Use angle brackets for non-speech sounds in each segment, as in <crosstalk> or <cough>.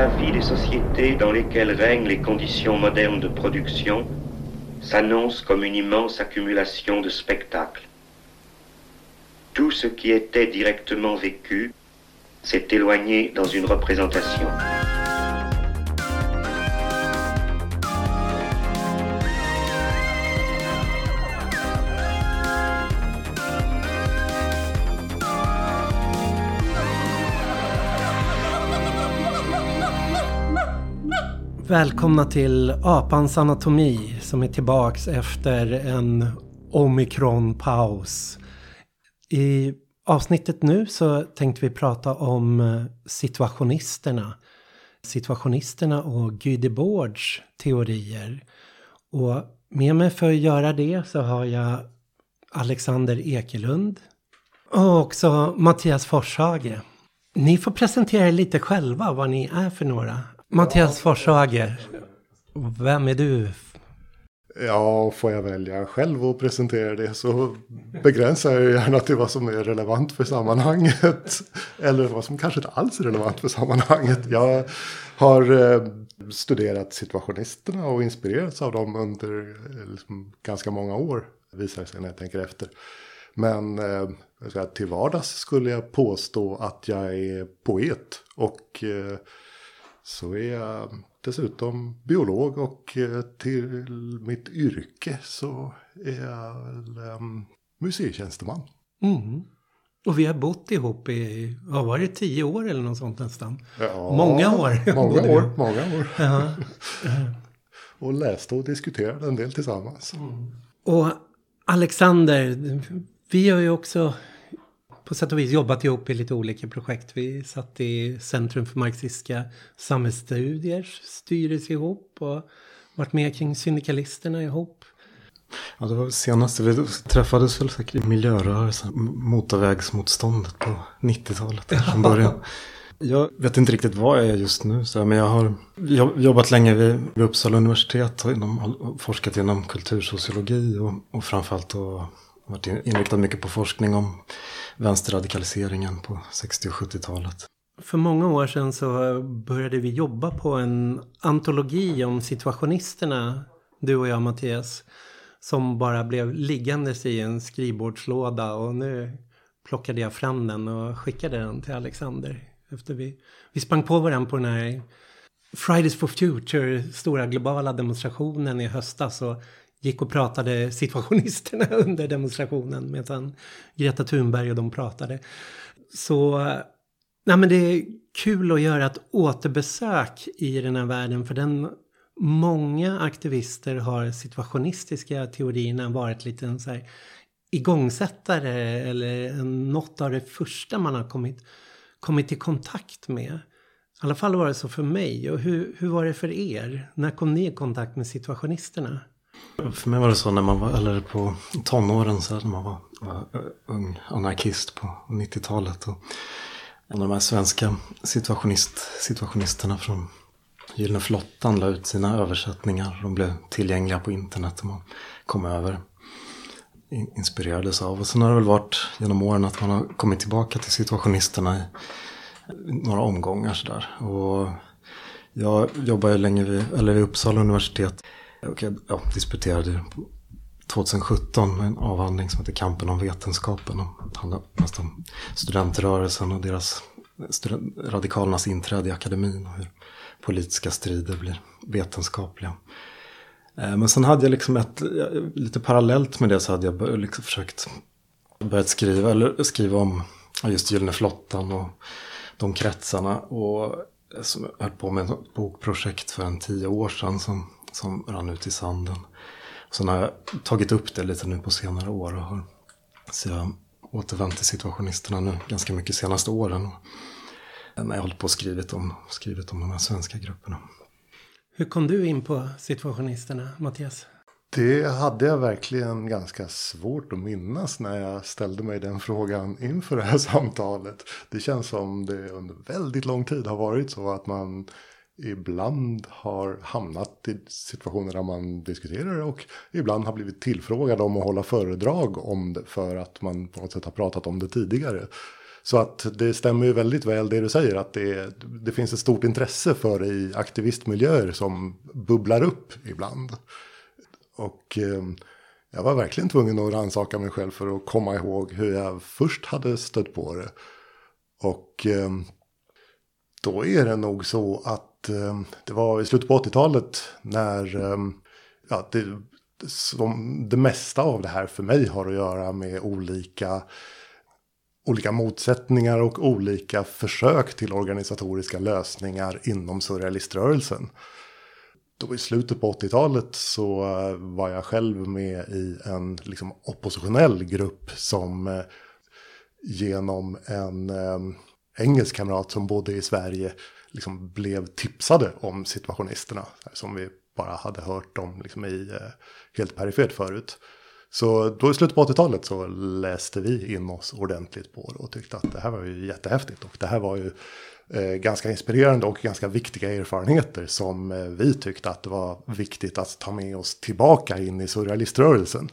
la vie des sociétés dans lesquelles règnent les conditions modernes de production s'annonce comme une immense accumulation de spectacles. Tout ce qui était directement vécu s'est éloigné dans une représentation. Välkomna till Apans anatomi som är tillbaks efter en omikronpaus. I avsnittet nu så tänkte vi prata om eh, situationisterna. Situationisterna och Guy Debord's teorier. Och med mig för att göra det så har jag Alexander Ekelund och också Mattias Forshage. Ni får presentera er lite själva vad ni är för några. Mattias Forshager, vem är du? Ja, får jag välja själv och presentera det så begränsar jag gärna till vad som är relevant för sammanhanget. <laughs> Eller vad som kanske inte alls är relevant för sammanhanget. Jag har eh, studerat situationisterna och inspirerats av dem under eh, liksom, ganska många år. Visar sig när jag tänker efter. Men eh, till vardags skulle jag påstå att jag är poet. Och eh, så är jag dessutom biolog och eh, till mitt yrke så är jag um, museitjänsteman. Mm. Och vi har bott ihop i, vad var det, tio år eller något sånt nästan? Ja, många år. <laughs> Många år, många år. Ja. <laughs> och läste och diskuterade en del tillsammans. Mm. Och Alexander, vi har ju också på sätt och vis jobbat ihop i lite olika projekt. Vi satt i Centrum för marxistiska samhällsstudiers styrelse ihop och varit med kring syndikalisterna ihop. Ja, det var senaste vi träffades väl säkert i miljörörelsen, motorvägsmotståndet på 90-talet från början. <laughs> Jag vet inte riktigt vad jag är just nu, så men jag har jobbat länge vid, vid Uppsala universitet och inom, forskat inom kultursociologi och, och framförallt och varit inriktad mycket på forskning om vänsterradikaliseringen på 60 och 70-talet. För många år sedan så började vi jobba på en antologi om situationisterna, du och jag Mattias. Som bara blev liggandes i en skrivbordslåda och nu plockade jag fram den och skickade den till Alexander. Efter vi, vi sprang på varandra på den här Fridays for Future, stora globala demonstrationen i höstas och gick och pratade situationisterna <laughs> under demonstrationen medan Greta Thunberg och de pratade. Så nej men det är kul att göra ett återbesök i den här världen för den många aktivister har situationistiska teorierna varit lite en så här igångsättare eller något av det första man har kommit, kommit i kontakt med. I alla fall var det så för mig. Och hur, hur var det för er? När kom ni i kontakt med situationisterna? För mig var det så när man var, eller på tonåren så när man var, var ung anarkist på 90-talet. Och en av de här svenska situationist, situationisterna från Gyllene flottan la ut sina översättningar. De blev tillgängliga på internet och man kom över. Inspirerades av. Och sen har det väl varit genom åren att man har kommit tillbaka till situationisterna i några omgångar sådär. Och jag jobbar ju länge vid, eller vid Uppsala universitet och jag ja, disputerade 2017 med en avhandling som heter Kampen om vetenskapen. Det handlar mest om studentrörelsen och deras radikalernas inträde i akademin och hur politiska strider blir vetenskapliga. Eh, men sen hade jag liksom ett, lite parallellt med det så hade jag liksom försökt börjat skriva, eller skriva om just Gyllene flottan och de kretsarna. Och eh, som jag höll på med ett bokprojekt för en tio år sedan som som rann ut i sanden. Sen har jag tagit upp det lite nu på senare år och har så jag återvänt till situationisterna nu ganska mycket senaste åren. Och när jag hållit på och skrivit om, skrivit om de här svenska grupperna. Hur kom du in på situationisterna, Mattias? Det hade jag verkligen ganska svårt att minnas när jag ställde mig den frågan inför det här <laughs> samtalet. Det känns som det under väldigt lång tid har varit så att man ibland har hamnat i situationer där man diskuterar det och ibland har blivit tillfrågad om att hålla föredrag om det för att man på något sätt har pratat om det tidigare. Så att det stämmer ju väldigt väl det du säger att det, det finns ett stort intresse för det i aktivistmiljöer som bubblar upp ibland. Och eh, jag var verkligen tvungen att rannsaka mig själv för att komma ihåg hur jag först hade stött på det. Och eh, då är det nog så att Eh, det var i slutet på 80-talet när eh, ja, det, som det mesta av det här för mig har att göra med olika olika motsättningar och olika försök till organisatoriska lösningar inom surrealiströrelsen. Då i slutet på 80-talet så eh, var jag själv med i en liksom, oppositionell grupp som eh, genom en eh, engelsk kamrat som bodde i Sverige liksom blev tipsade om situationisterna. Som vi bara hade hört om liksom, i eh, helt perifert förut. Så då i slutet på 80-talet så läste vi in oss ordentligt på det och tyckte att det här var ju jättehäftigt. Och det här var ju eh, ganska inspirerande och ganska viktiga erfarenheter som eh, vi tyckte att det var viktigt att ta med oss tillbaka in i surrealiströrelsen.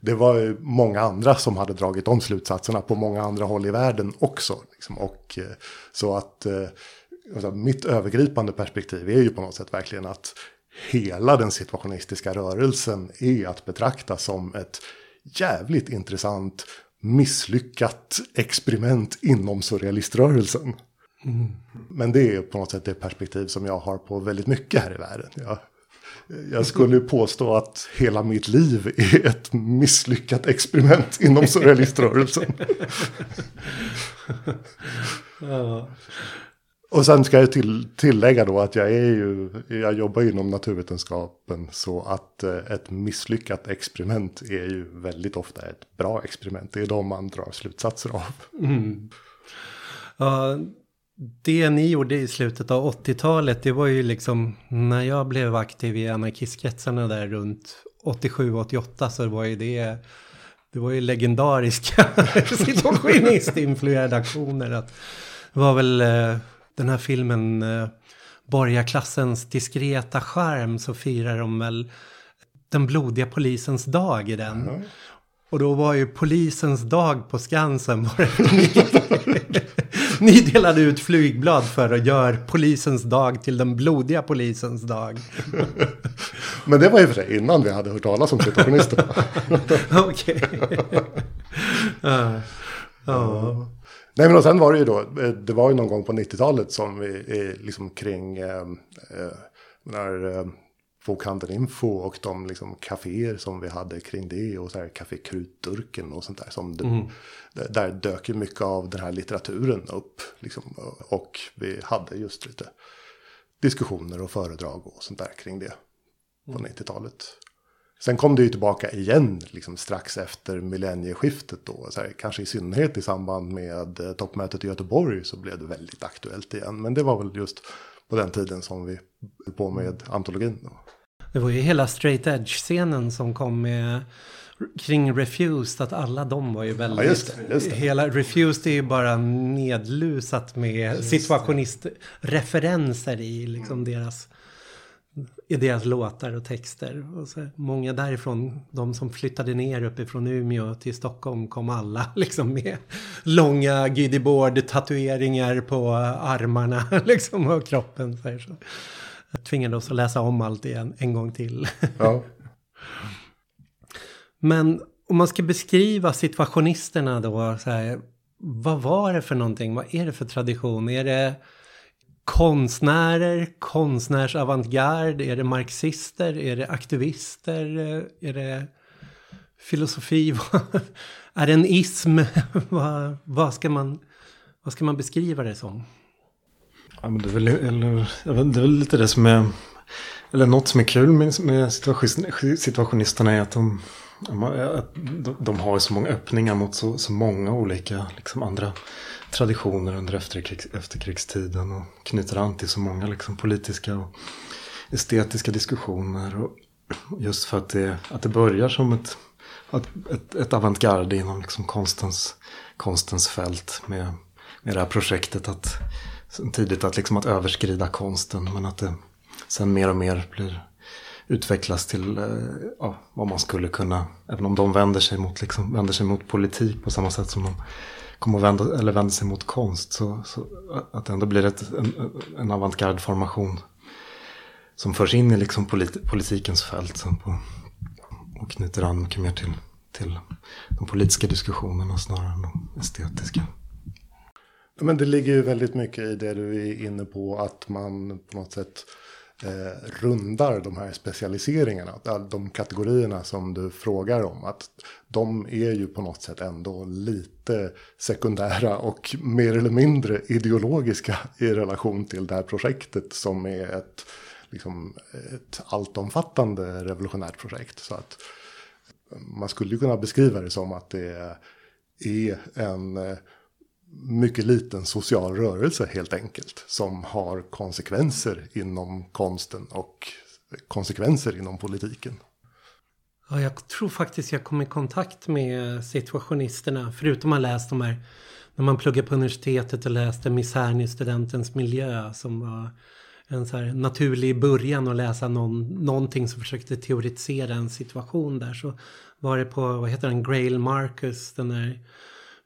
Det var ju många andra som hade dragit de slutsatserna på många andra håll i världen också. Liksom. Och, eh, så att eh, alltså, mitt övergripande perspektiv är ju på något sätt verkligen att hela den situationistiska rörelsen är att betrakta som ett jävligt intressant misslyckat experiment inom surrealiströvelsen. Mm. Men det är på något sätt det perspektiv som jag har på väldigt mycket här i världen. Jag, jag skulle påstå att hela mitt liv är ett misslyckat experiment inom surrealiströrelsen. <laughs> ja. Och sen ska jag till, tillägga då att jag är ju, jag jobbar inom naturvetenskapen så att eh, ett misslyckat experiment är ju väldigt ofta ett bra experiment. Det är de man drar slutsatser av. Mm. Ja, det ni gjorde i slutet av 80-talet, det var ju liksom när jag blev aktiv i anarkistkretsarna där runt 87-88 så var ju det det var ju legendariska <laughs> <laughs> situationistinfluerade aktioner. Att det var väl eh, den här filmen eh, Borgarklassens diskreta skärm så firar de väl den blodiga polisens dag i den. Mm. Och då var ju polisens dag på Skansen. <laughs> Ni delade ut flygblad för att göra polisens dag till den blodiga polisens dag. <laughs> Men det var ju för sig innan vi hade hört talas om situationisterna. <laughs> Okej. Ja. Nej men och sen var det ju då, eh, det var ju någon gång på 90-talet som vi liksom kring eh, eh, när eh, Bokhandeln Info och de liksom kaféer som vi hade kring det och så här Café Krutdurken och sånt där. Som det, mm. Där dök ju mycket av den här litteraturen upp. Liksom, och vi hade just lite diskussioner och föredrag och sånt där kring det på mm. 90-talet. Sen kom det ju tillbaka igen liksom strax efter millennieskiftet då. Så här, kanske i synnerhet i samband med eh, toppmötet i Göteborg så blev det väldigt aktuellt igen. Men det var väl just på den tiden som vi höll på med antologin. Då. Det var ju hela straight edge-scenen som kom med kring Refused, att alla de var ju väldigt... Ja, just det, just det. Hela Refused är ju bara nedlusat med situationistreferenser i liksom mm. deras i deras låtar och texter. Och så, många därifrån, de som flyttade ner uppifrån Umeå till Stockholm kom alla <laughs> liksom med långa Giddyboard tatueringar på armarna <laughs> liksom och kroppen. Så, så. Jag tvingade oss att läsa om allt igen en gång till. <laughs> Ja. Men om man ska beskriva situationisterna då, så här, vad var det för någonting? Vad är det för tradition? Är det konstnärer, konstnärsavantgarde, är det marxister, är det aktivister, eh, är det filosofi, <laughs> är det en ism? <laughs> vad, vad, ska man, vad ska man beskriva det som? Ja, men det, är väl, eller, det är väl lite det som är, eller något som är kul med, med situationisterna är att de, de har så många öppningar mot så, så många olika liksom, andra traditioner under efterkrigs, efterkrigstiden och knyter an till så många liksom, politiska och estetiska diskussioner. Och just för att det, att det börjar som ett, ett, ett avantgarde inom liksom konstens, konstens fält med, med det här projektet att tidigt att, liksom att överskrida konsten men att det sen mer och mer blir utvecklas till eh, ja, vad man skulle kunna, även om de vänder sig mot, liksom, vänder sig mot politik på samma sätt som de kommer att vända, eller vända sig mot konst. Så, så att det ändå blir ett, en, en avantgarde-formation som förs in i liksom polit, politikens fält. På, och knyter an mycket mer till, till de politiska diskussionerna snarare än de estetiska. Men det ligger ju väldigt mycket i det du är inne på att man på något sätt eh, rundar de här specialiseringarna. De kategorierna som du frågar om. Att de är ju på något sätt ändå lite sekundära och mer eller mindre ideologiska i relation till det här projektet som är ett, liksom, ett alltomfattande revolutionärt projekt. Så att man skulle ju kunna beskriva det som att det är en eh, mycket liten social rörelse helt enkelt. Som har konsekvenser inom konsten och konsekvenser inom politiken. Ja, jag tror faktiskt jag kom i kontakt med situationisterna. Förutom att ha läst de här, när man pluggar på universitetet och läste Misärn i studentens miljö. Som var en så här naturlig början att läsa någon, någonting som försökte teoretisera en situation där. Så var det på, vad heter den, Grail Marcus, den där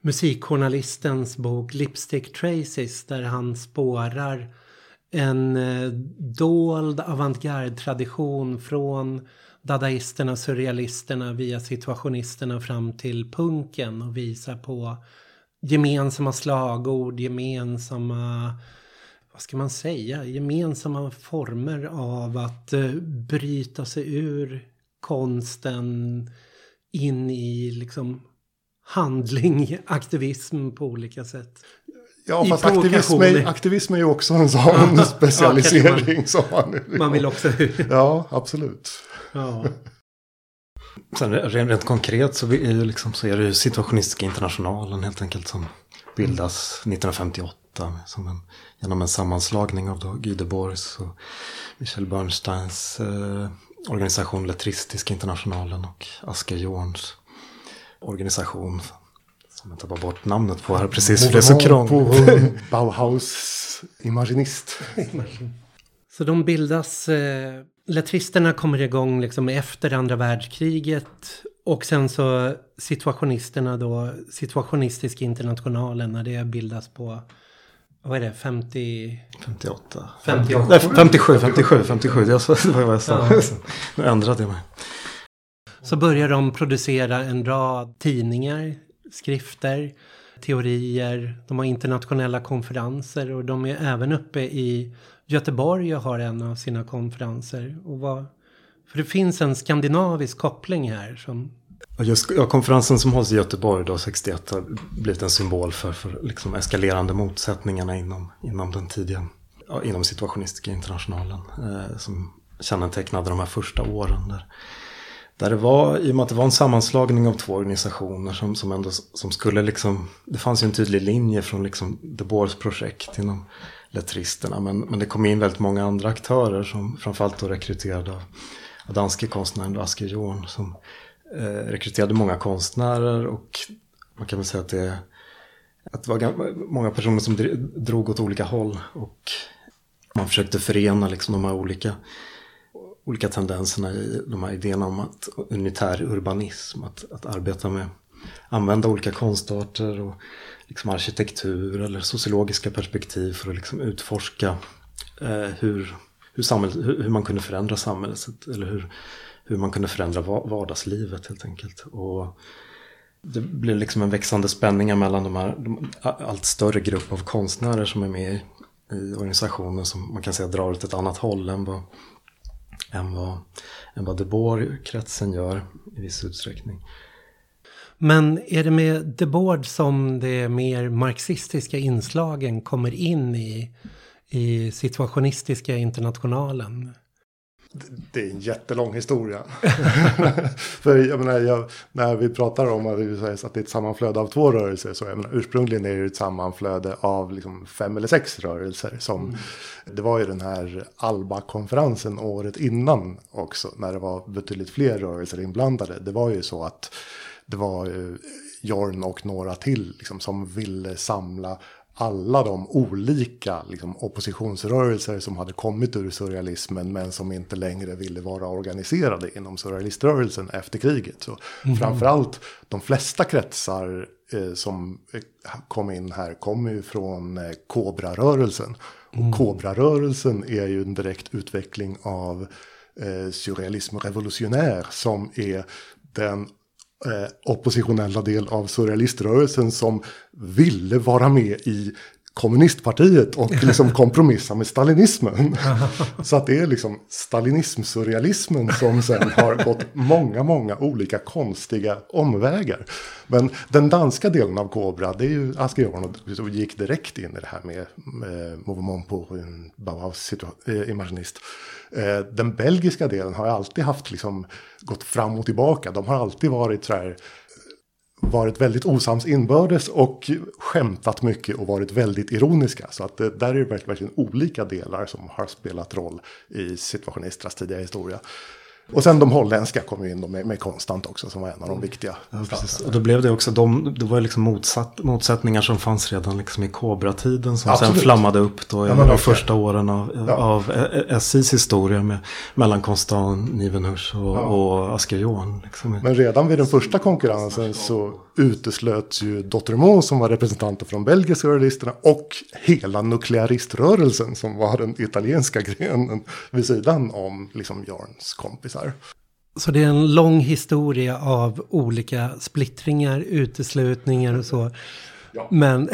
musikjournalistens bok Lipstick Traces där han spårar en eh, dold avantgarde-tradition från dadaisterna, surrealisterna via situationisterna fram till punken och visar på gemensamma slagord, gemensamma, vad ska man säga, gemensamma former av att eh, bryta sig ur konsten in i liksom handling, aktivism på olika sätt. Ja, fast aktivism är, aktivism är ju också en sån <laughs> specialisering. man, <laughs> som man, man vill också... <laughs> ja, absolut. Ja. Sen rent, rent konkret så är, ju liksom, så är det ju Situationistiska internationalen helt enkelt som bildas 1958 som en, genom en sammanslagning av då Guy Debors och Michel Bernsteins eh, organisation Lettristiska internationalen och Asker Jorns organisation. Som jag tappar bort namnet på här precis för det är så krångligt. <laughs> Bauhaus Imaginist. så de bildas, eh, lettristerna kommer igång liksom efter andra världskriget. Och sen så situationisterna då, situationistiska internationalen när det bildas på vad är det, 50... 58. 58. Nej, 57, 57, 57. Det var vad jag sa. Ja. Nu ändrade jag mig. Så börjar de producera en rad tidningar, skrifter, teorier. De har internationella konferenser och de är även uppe i Göteborg och har en av sina konferenser. Och vad, för det finns en skandinavisk koppling här som Just ja, konferensen som hålls i Göteborg då 61 har blivit en symbol för, för liksom eskalerande motsättningarna inom, inom den tidiga, ja, inom situationistiska internationalen. Eh, som kännetecknade de här första åren. Där där det var, i och med att det var en sammanslagning av två organisationer som, som ändå som skulle liksom, det fanns ju en tydlig linje från liksom De Boers projekt inom lettristerna. Men, men det kom in väldigt många andra aktörer som framförallt då rekryterade av, av danske konstnären Asker Jorn som eh, rekryterade många konstnärer och man kan väl säga att det, att det var många personer som drog åt olika håll och man försökte förena liksom de här olika olika tendenserna i de här idéerna om att unitär urbanism, att, att arbeta med, använda olika konstarter och liksom arkitektur eller sociologiska perspektiv för att liksom utforska eh, hur, hur, samhället, hur, hur, man kunde förändra samhället eller hur, hur man kunde förändra vardagslivet helt enkelt. Och det blir liksom en växande spänning mellan de här de, allt större grupp av konstnärer som är med i, i organisationen som man kan säga drar åt ett annat håll än vad än vad, än vad Debord-kretsen gör i viss utsträckning. Men är det med De Boer som de mer marxistiska inslagen kommer in i, i situationistiska internationalen? Det är en jättelång historia. <laughs> För jag menar, jag, när vi pratar om att det är ett sammanflöde av två rörelser. Så jag menar, ursprungligen är det ett sammanflöde av liksom fem eller sex rörelser. Som, mm. Det var ju den här ALBA-konferensen året innan också. När det var betydligt fler rörelser inblandade. Det var ju så att det var Jorn och några till liksom, som ville samla alla de olika liksom, oppositionsrörelser som hade kommit ur surrealismen men som inte längre ville vara organiserade inom surrealiströrelsen efter kriget. Så mm. Framförallt de flesta kretsar eh, som eh, kom in här kommer ju från eh, Kobra-rörelsen. Och Kobra-rörelsen är ju en direkt utveckling av eh, surrealism revolutionär som är den eh, oppositionella del av surrealiströrelsen som ville vara med i kommunistpartiet och <laughs> liksom kompromissa med stalinismen. <laughs> Så att det är liksom stalinism-surrealismen som sen har gått många, många olika konstiga omvägar. Men den danska delen av Cobra, det är ju Asker Jorn som gick direkt in i det här med eh, Mouvement pour une Bauhaus eh, imaginist. Eh, Eh, den belgiska delen har alltid haft liksom gått fram och tillbaka. De har alltid varit så här varit väldigt osams inbördes och skämtat mycket och varit väldigt ironiska. Så att det, där är det verkligen olika delar som har spelat roll i situationisternas tidiga historia. Och sen de holländska kom ju in med, med Konstant också som var en av de viktiga. Ja. Och då blev det också, de, det var liksom motsatt, motsättningar som fanns redan liksom i Kobra-tiden som Absolut. sen flammade upp då i Ja, de första åren av, Ja. av SIs historia med, mellan Konstant, Nivenhusch och, Ja. och Asker Johan. Liksom. Men redan vid den första konkurrensen så uteslöts ju Dautremont som var representanter de belgiska realisterna och hela nukleariströrelsen som var den italienska grenen vid sidan om liksom Jarns kompisar. Så det är en lång historia av olika splittringar, uteslutningar och så. Ja. Men,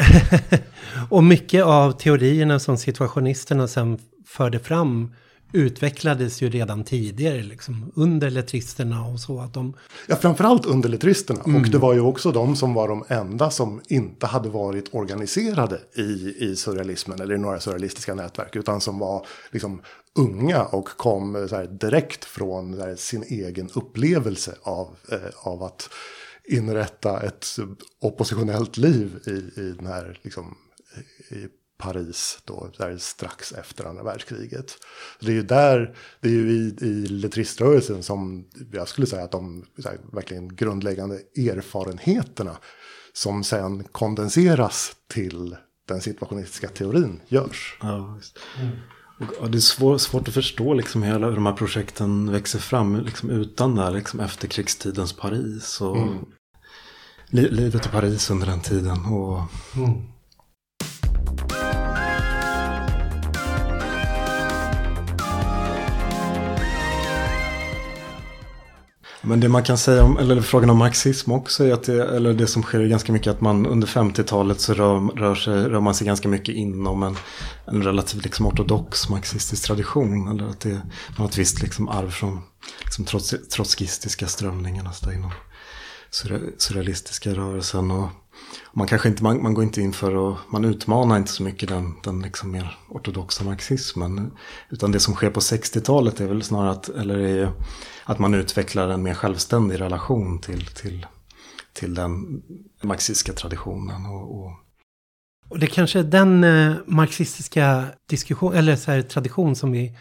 <laughs> och mycket av teorierna som situationisterna sen förde fram utvecklades ju redan tidigare, liksom under letristerna och så. Att de, Ja, framförallt underletristerna. Och det var ju också de som var de enda som inte hade varit organiserade i, i surrealismen eller i några surrealistiska nätverk. Utan som var liksom unga och kom så här, direkt från här, sin egen upplevelse av, eh, av att inrätta ett oppositionellt liv i, i den här liksom, i Paris då, där strax efter andra världskriget. Det är ju där, det är ju i, i letriströrelsen som jag skulle säga att de här, verkligen grundläggande erfarenheterna som sen kondenseras till den situationistiska teorin görs. Ja. Och, det är svår, svårt att förstå liksom hur alla hur de här projekten växer fram liksom utan det här liksom efterkrigstidens Paris. Och li, livet i Paris under den tiden. Och, Men det man kan säga om, eller frågan om marxism också är att det, eller det som sker är ganska mycket att man under 50-talet så rör, rör, sig, rör man sig ganska mycket inom en, en relativt liksom ortodox marxistisk tradition. Eller att det, man har ett visst liksom arv från liksom trots, trotskistiska strömningarna så där inom surrealistiska rörelsen. Och, och man kanske inte, man, man går inte in för att, man utmanar inte så mycket den, den liksom mer ortodoxa marxismen. Utan det som sker på 60-talet är väl snarare att, eller är att man utvecklar en mer självständig relation till, till, till den marxistiska traditionen. Och, och, och det kanske är den eh, marxistiska diskussion, eller så här, tradition som vi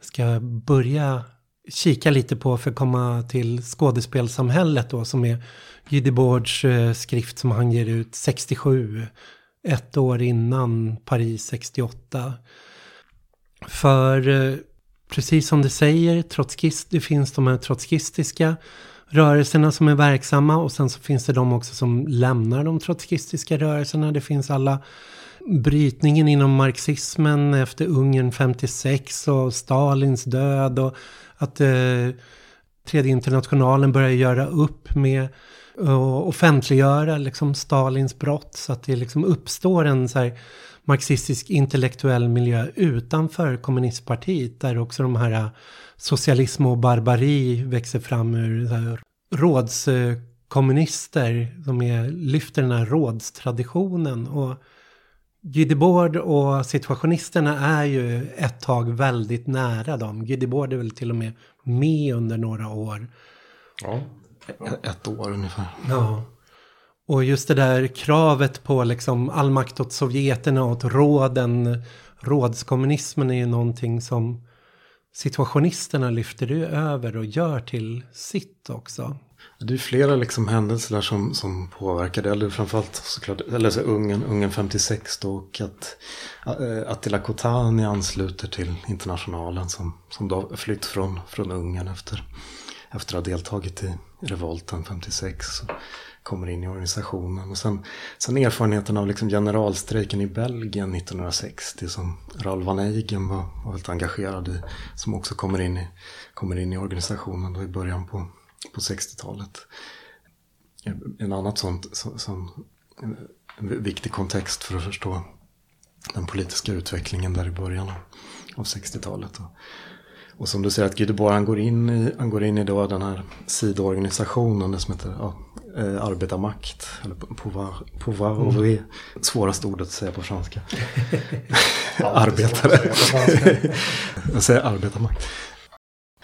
ska börja kika lite på för att komma till skådespelsamhället då som är Gideborgs eh, skrift som han ger ut 67, ett år innan Paris 68. För eh, precis som du säger, trotskist, det finns de här trotskistiska rörelserna som är verksamma och sen så finns det de också som lämnar de trotskistiska rörelserna. Det finns alla brytningen inom marxismen efter Ungern 56 och Stalins död och att eh, Tredje internationalen börjar göra upp med och offentliggöra liksom Stalins brott så att det liksom uppstår en så här marxistisk intellektuell miljö utanför kommunistpartiet där också de här socialism och barbari växer fram ur här, rådskommunister som är, lyfter den här rådstraditionen och Guy Debord och situationisterna är ju ett tag väldigt nära dem. Guy Debord är väl till och med med under några år. Ja. ett år ungefär. Ja. Och just det där kravet på liksom all makt åt sovjeterna och åt råden, rådskommunismen är ju någonting som situationisterna lyfter över och gör till sitt också. Det är flera liksom händelser där som, som påverkade, eller framförallt såklart, eller så Ungern, Ungern 56 då, och att eh, Attila Kotani ansluter till internationalen som, som då flytt från, från Ungern efter, efter att ha deltagit i revolten 56. Kommer in i organisationen. Och sen, sen erfarenheten av liksom generalstrejken i Belgien 1960 som Raoul van Eigen var, var väldigt engagerad i. Som också kommer in i, kommer in i organisationen då i början på, på 60-talet. En annan sånt, så, viktig kontext för att förstå den politiska utvecklingen där i början av 60-talet. Och som du säger att Guy han går in i, han går in i då den här sidoorganisationen som heter ja, eh, arbetarmakt. Eller pouvoir, pouvoir mm. ouvrier. Svåraste ordet att säga på franska. <laughs> Arbetare. <laughs> Jag säger arbetarmakt.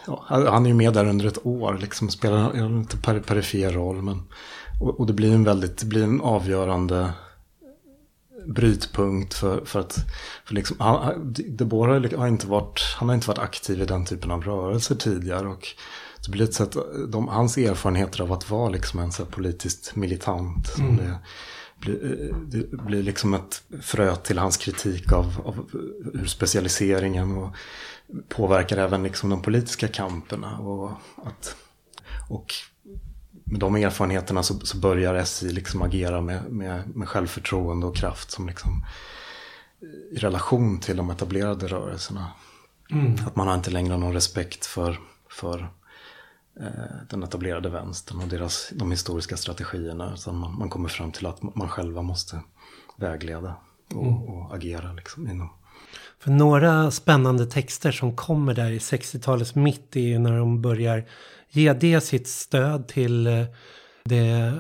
Ja, han är ju med där under ett år, liksom spelar en lite perifer roll. Men, och, och, det blir en väldigt, det blir en avgörande brytpunkt för, för att för liksom, han, Deborah har inte varit, han har inte varit aktiv i den typen av rörelser tidigare. Och det blir ett sätt, de, hans erfarenheter av att vara liksom en så politiskt militant. Mm. Det, blir, det blir liksom ett frö till hans kritik av, av hur specialiseringen och påverkar även liksom de politiska kamperna. Och, att, och med de erfarenheterna så, så börjar SI liksom agera med, med, med självförtroende och kraft som liksom i relation till de etablerade rörelserna. Mm. Att man har inte längre någon respekt för, för eh, den etablerade vänstern och deras, de historiska strategierna. Utan man, man kommer fram till att man själva måste vägleda och, mm. och agera liksom inom. För några spännande texter som kommer där i 60-talets mitt är ju när de börjar ge det sitt stöd till eh, det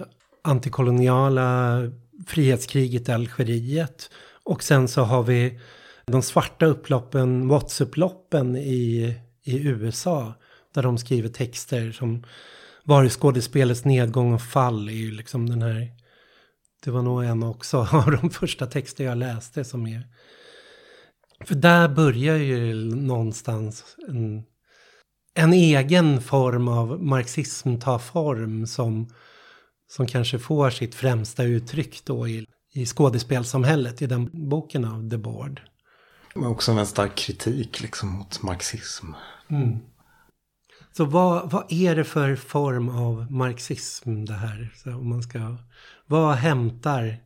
antikoloniala frihetskriget i Algeriet. Och sen så har vi de svarta upploppen, Watts-upploppen i, i USA. Där de skriver texter som varuskådespelets nedgång och fall är ju liksom den här. Det var nog en också <laughs> av de första texter jag läste som är. För där börjar ju någonstans en en egen form av marxism tar form som, som kanske får sitt främsta uttryck då i, i skådespelsamhället i den boken av Debord. Men också en stark kritik liksom mot marxism. Mm. Så vad, vad är det för form av marxism det här? Så om man ska, vad hämtar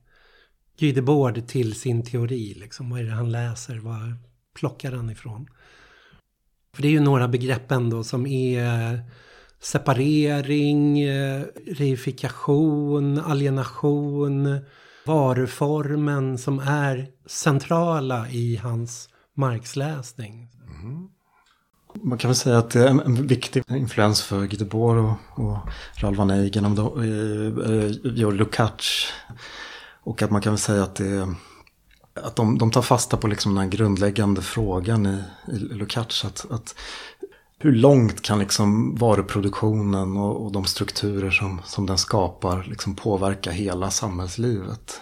Guy Debord till sin teori? Liksom? Vad är det han läser? Vad plockar han ifrån? För det är ju några begrepp ändå som är eh, separering, eh, reifikation, alienation, varuformen som är centrala i hans marxläsning. Mm. Man kan väl säga att det är en viktig influens för Guy och, och Ralph van Eigen, och eh, eh Lukács. Och att man kan väl säga att det att de, de tar fasta på liksom den här grundläggande frågan i, i Lukács. Att, att hur långt kan liksom varuproduktionen och, och de strukturer som, som den skapar liksom påverka hela samhällslivet?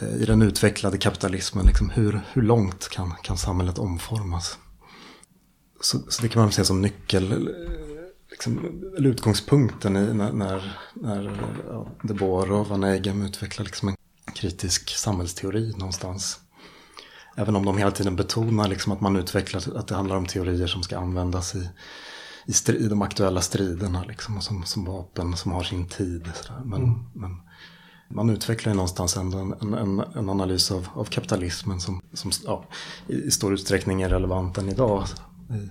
Eh, I den utvecklade kapitalismen, liksom hur, hur långt kan, kan samhället omformas? Så, så det kan man se som nyckel, liksom, eller utgångspunkten i när, när, när ja, Debord och Van Eygen utvecklar liksom en kritisk samhällsteori någonstans. Även om de hela tiden betonar liksom att man utvecklar att det handlar om teorier som ska användas i, i, stri, i de aktuella striderna liksom, som, som vapen som har sin tid. Men, mm. men, man utvecklar ju någonstans ändå en, en, en analys av, av kapitalismen som, som ja, i stor utsträckning är relevant än idag. Mm.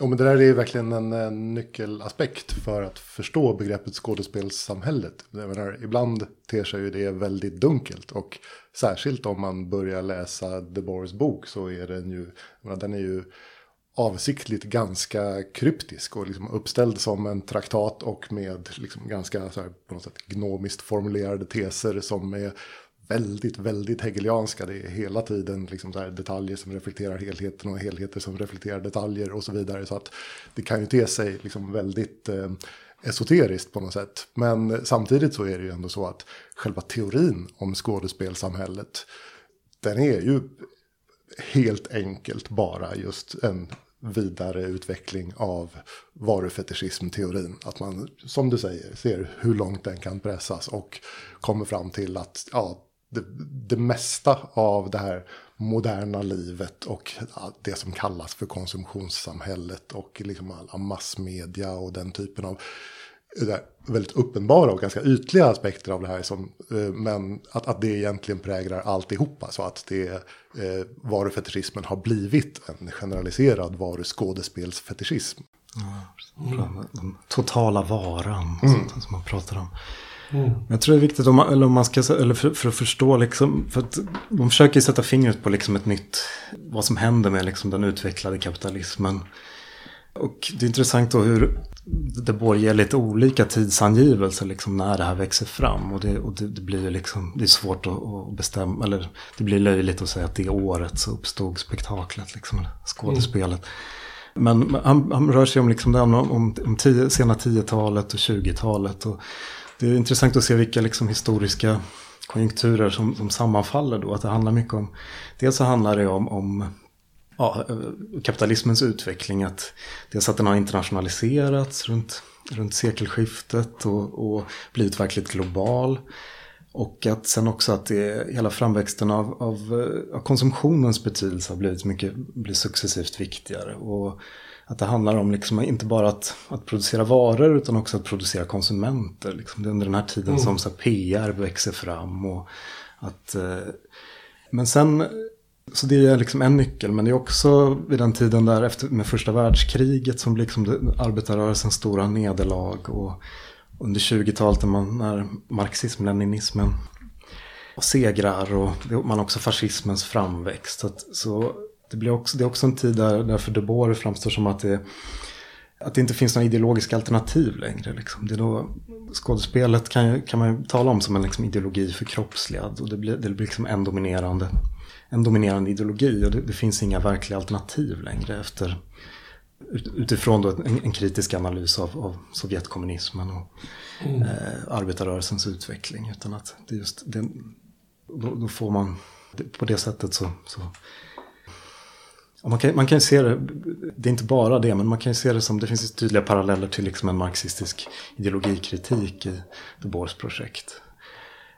Jo, men det där är verkligen en, en nyckelaspekt för att förstå begreppet skådespelssamhället. Menar, ibland ter sig ju det väldigt dunkelt och särskilt om man börjar läsa Debors bok så är den ju, menar, den är ju avsiktligt ganska kryptisk och liksom uppställd som en traktat och med liksom ganska så här, på något sätt gnomiskt formulerade teser som är väldigt, väldigt hegelianska. Det är hela tiden liksom så detaljer som reflekterar helheten och helheter som reflekterar detaljer och så vidare. Så att det kan ju te sig liksom väldigt eh, esoteriskt på något sätt. Men samtidigt så är det ju ändå så att själva teorin om skådespelsamhället, den är ju helt enkelt bara just en vidare utveckling av varufetischismteorin. Att man, som du säger, ser hur långt den kan pressas och kommer fram till att ja, det, det mesta av det här moderna livet och det som kallas för konsumtionssamhället och liksom alla massmedia och den typen av väldigt uppenbara och ganska ytliga aspekter av det här. Som, eh, men att, att det egentligen präglar alltihopa. Så att det, eh, varufetischismen har blivit en generaliserad varuskådespelsfetischism. Ja, Den totala varan mm. som man pratar om. Mm. Jag tror det är viktigt om man, eller om man ska, eller för, för, att förstå liksom, för att de försöker sätta fingret på liksom ett nytt, vad som händer med liksom den utvecklade kapitalismen. Och det är intressant då hur det både ger lite olika tidsangivelser liksom när det här växer fram. Och det, och det, det blir liksom, det är svårt att, att, bestämma, eller det blir löjligt att säga att det året så uppstod spektaklet, liksom, skådespelet. Mm. Men han, han, rör sig om, liksom det, om, om, om tio, sena 10-talet och 20-talet. Och det är intressant att se vilka liksom historiska konjunkturer som, som sammanfaller då. Att det handlar mycket om, dels så handlar det om, om ja, eh, kapitalismens utveckling. Att dels att den har internationaliserats runt, runt sekelskiftet och, och blivit verkligt global. Och att sen också att det, hela framväxten av, av, eh, av konsumtionens betydelse har blivit mycket, blir successivt viktigare. Och att det handlar om liksom inte bara att, att producera varor utan också att producera konsumenter. Liksom. Det är under den här tiden mm. som så PR växer fram. Och att, eh, men sen så det är liksom en nyckel, men det är också vid den tiden där efter, med första världskriget som blir liksom arbetarrörelsens stora nederlag. Och under 20-talet när, när marxism-leninismen segrar och man också fascismens framväxt. Så, så det, blir också, det är också en tid där, där för Debord framstår som att det, att det inte finns några ideologiska alternativ längre. Liksom. Det är då, skådespelet kan, kan man ju tala om som en liksom ideologi förkroppsligad och det blir, det blir liksom en dominerande en dominerande ideologi och det, det finns inga verkliga alternativ längre efter utifrån då en, en kritisk analys av, av Sovjetkommunismen och mm. eh, arbetarrörelsens utveckling. Utan att det just, det, då, då, får man, på det sättet så, så man kan, man kan se det, det är inte bara det, men man kan se det som, det finns tydliga paralleller till liksom en marxistisk ideologikritik i Debors projekt.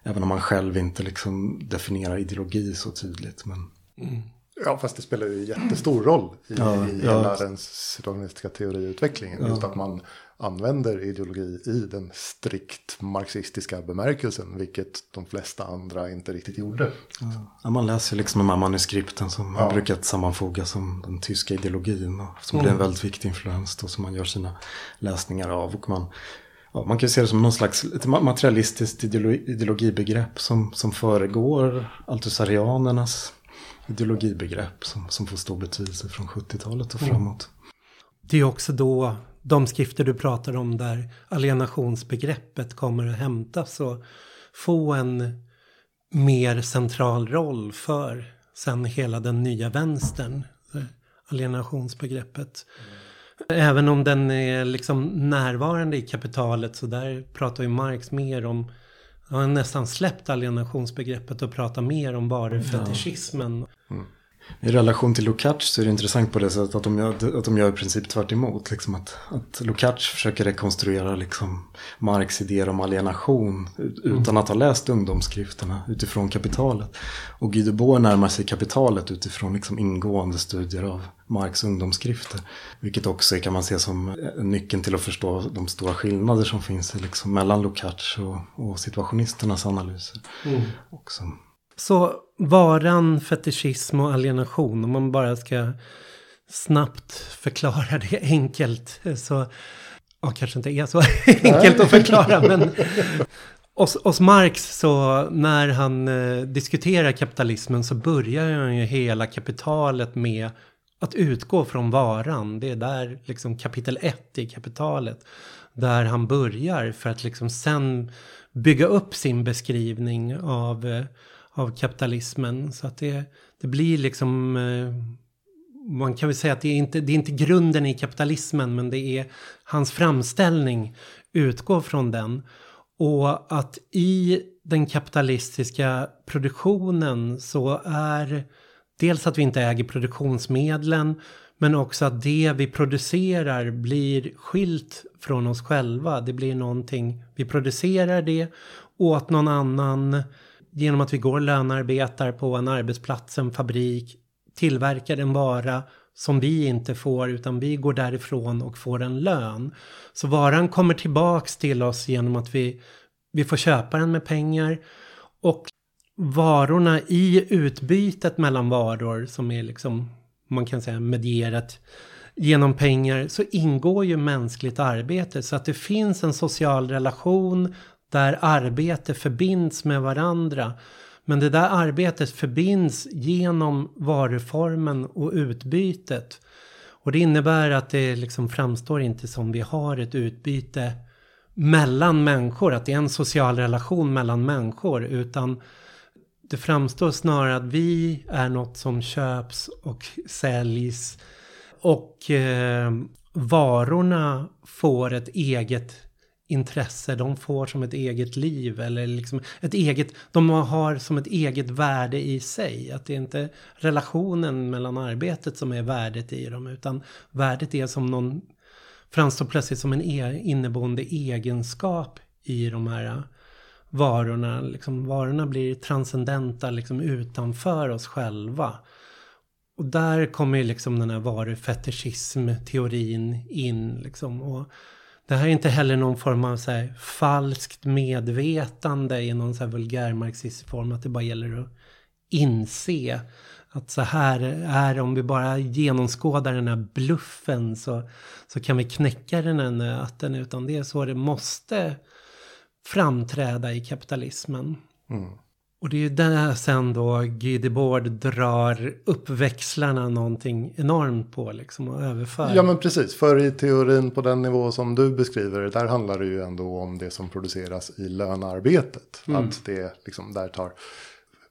Även om man själv inte liksom definierar ideologi så tydligt. Men... Mm. Ja, fast det spelar ju jättestor roll i, ja, i hela ja. den situationistiska teoriutvecklingen. Ja. Just att man använder ideologi i den strikt marxistiska bemärkelsen. Vilket de flesta andra inte riktigt gjorde. Ja, man läser liksom de här manuskripten som ja. har brukat sammanfogas som den tyska ideologin. Och som mm. blir en väldigt viktig influens då som man gör sina läsningar av. Och man ja, man kan se det som någon slags ett materialistiskt ideologibegrepp som, som föregår altusarianernas ideologibegrepp som, som får stor betydelse från 70-talet och mm. framåt. Det är också då de skrifter du pratar om där alienationsbegreppet kommer att hämtas och få en mer central roll för sen hela den nya vänstern. Alienationsbegreppet. Mm. Även om den är liksom närvarande i kapitalet så där pratar ju Marx mer om han har nästan släppt alienationsbegreppet och pratar mer om varufetischismen. Mm. I relation till Lukács så är det intressant på det sättet att de gör, att de gör i princip tvärt emot. Liksom att, att Lukács försöker rekonstruera liksom Marx idéer om alienation utan mm. att ha läst ungdomsskrifterna utifrån kapitalet. Och Guy Debord närmar sig kapitalet utifrån liksom ingående studier av Marx ungdomsskrifter. Vilket också kan man se som nyckeln till att förstå de stora skillnader som finns liksom mellan Lukács och, och situationisternas analyser. Mm. Också. Så varan, fetischism och alienation, om man bara ska snabbt förklara det <laughs> enkelt så, ja kanske inte är så <laughs> enkelt att förklara men hos, hos Marx så när han eh, diskuterar kapitalismen så börjar han ju hela kapitalet med att utgå från varan. Det är där liksom kapitel ett i kapitalet. Där han börjar för att liksom sen bygga upp sin beskrivning av eh, av kapitalismen. Så att det, det blir liksom... Eh, man kan väl säga att det är, inte, det är inte grunden i kapitalismen men det är hans framställning utgår från den. Och att i den kapitalistiska produktionen så är dels att vi inte äger produktionsmedlen men också att det vi producerar blir skilt från oss själva. Det blir någonting, vi producerar det åt någon annan genom att vi går och lönearbetar på en arbetsplats, en fabrik, tillverkar en vara som vi inte får utan vi går därifrån och får en lön. Så varan kommer tillbaks till oss genom att vi, vi får köpa den med pengar och varorna i utbytet mellan varor som är liksom man kan säga medierat genom pengar så ingår ju mänskligt arbete så att det finns en social relation där arbete förbinds med varandra. Men det där arbetet förbinds genom varuformen och utbytet. Och det innebär att det liksom framstår inte som vi har ett utbyte mellan människor, att det är en social relation mellan människor, utan det framstår snarare att vi är något som köps och säljs och eh, varorna får ett eget intresse, de får som ett eget liv eller liksom ett eget, de har som ett eget värde i sig. Att det är inte relationen mellan arbetet som är värdet i dem utan värdet är som någon, framstår plötsligt som en e, inneboende egenskap i de här varorna. Liksom, varorna blir transcendenta liksom utanför oss själva. Och där kommer ju liksom den här varufetischism-teorin in. Liksom. Och det här är inte heller någon form av så här falskt medvetande i någon så här vulgär form. Att det bara gäller att inse att så här är det. Om vi bara genomskådar den här bluffen så, så kan vi knäcka den här nöten. Utan det är så det måste framträda i kapitalismen. Mm. Och det är ju där sen då Guy Debord drar uppväxlarna någonting enormt på liksom och överför. Ja men precis, för i teorin på den nivå som du beskriver där handlar det ju ändå om det som produceras i lönearbetet. Mm. Att det liksom där tar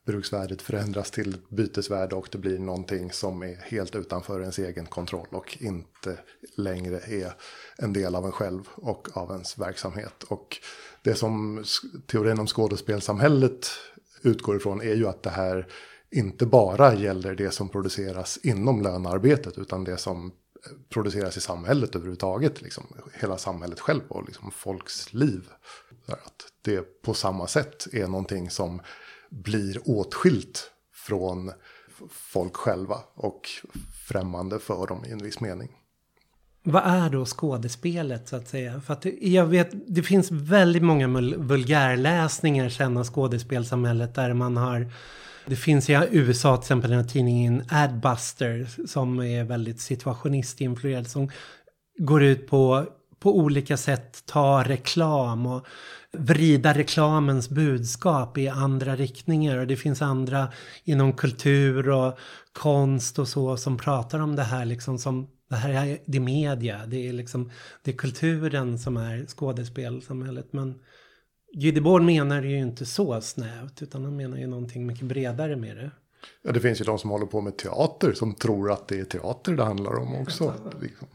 bruksvärdet förändras till bytesvärde och det blir någonting som är helt utanför ens egen kontroll och inte längre är en del av en själv och av ens verksamhet. Och det som teorin om skådespelsamhället utgår ifrån är ju att det här inte bara gäller det som produceras inom lönearbetet utan det som eh, produceras i samhället överhuvudtaget. Liksom, hela samhället själv och liksom folks liv. Att det på samma sätt är någonting som blir åtskilt från folk själva och främmande för dem i en viss mening. Vad är då skådespelet så att säga? För att jag vet, det finns väldigt många vulgärläsningar sen av skådespelsamhället där man har det finns i USA till exempel den här tidningen Adbuster som är väldigt situationistinfluerad som går ut på på olika sätt ta reklam och vrida reklamens budskap i andra riktningar. Och det finns andra inom kultur och konst och så som pratar om det här liksom som det här är, det är media, det är liksom det är kulturen som är skådespelsamhället. Men Gydebord menar ju inte så snävt utan han menar ju någonting mycket bredare med det. Ja, det finns ju de som håller på med teater som tror att det är teater det handlar om också. Liksom.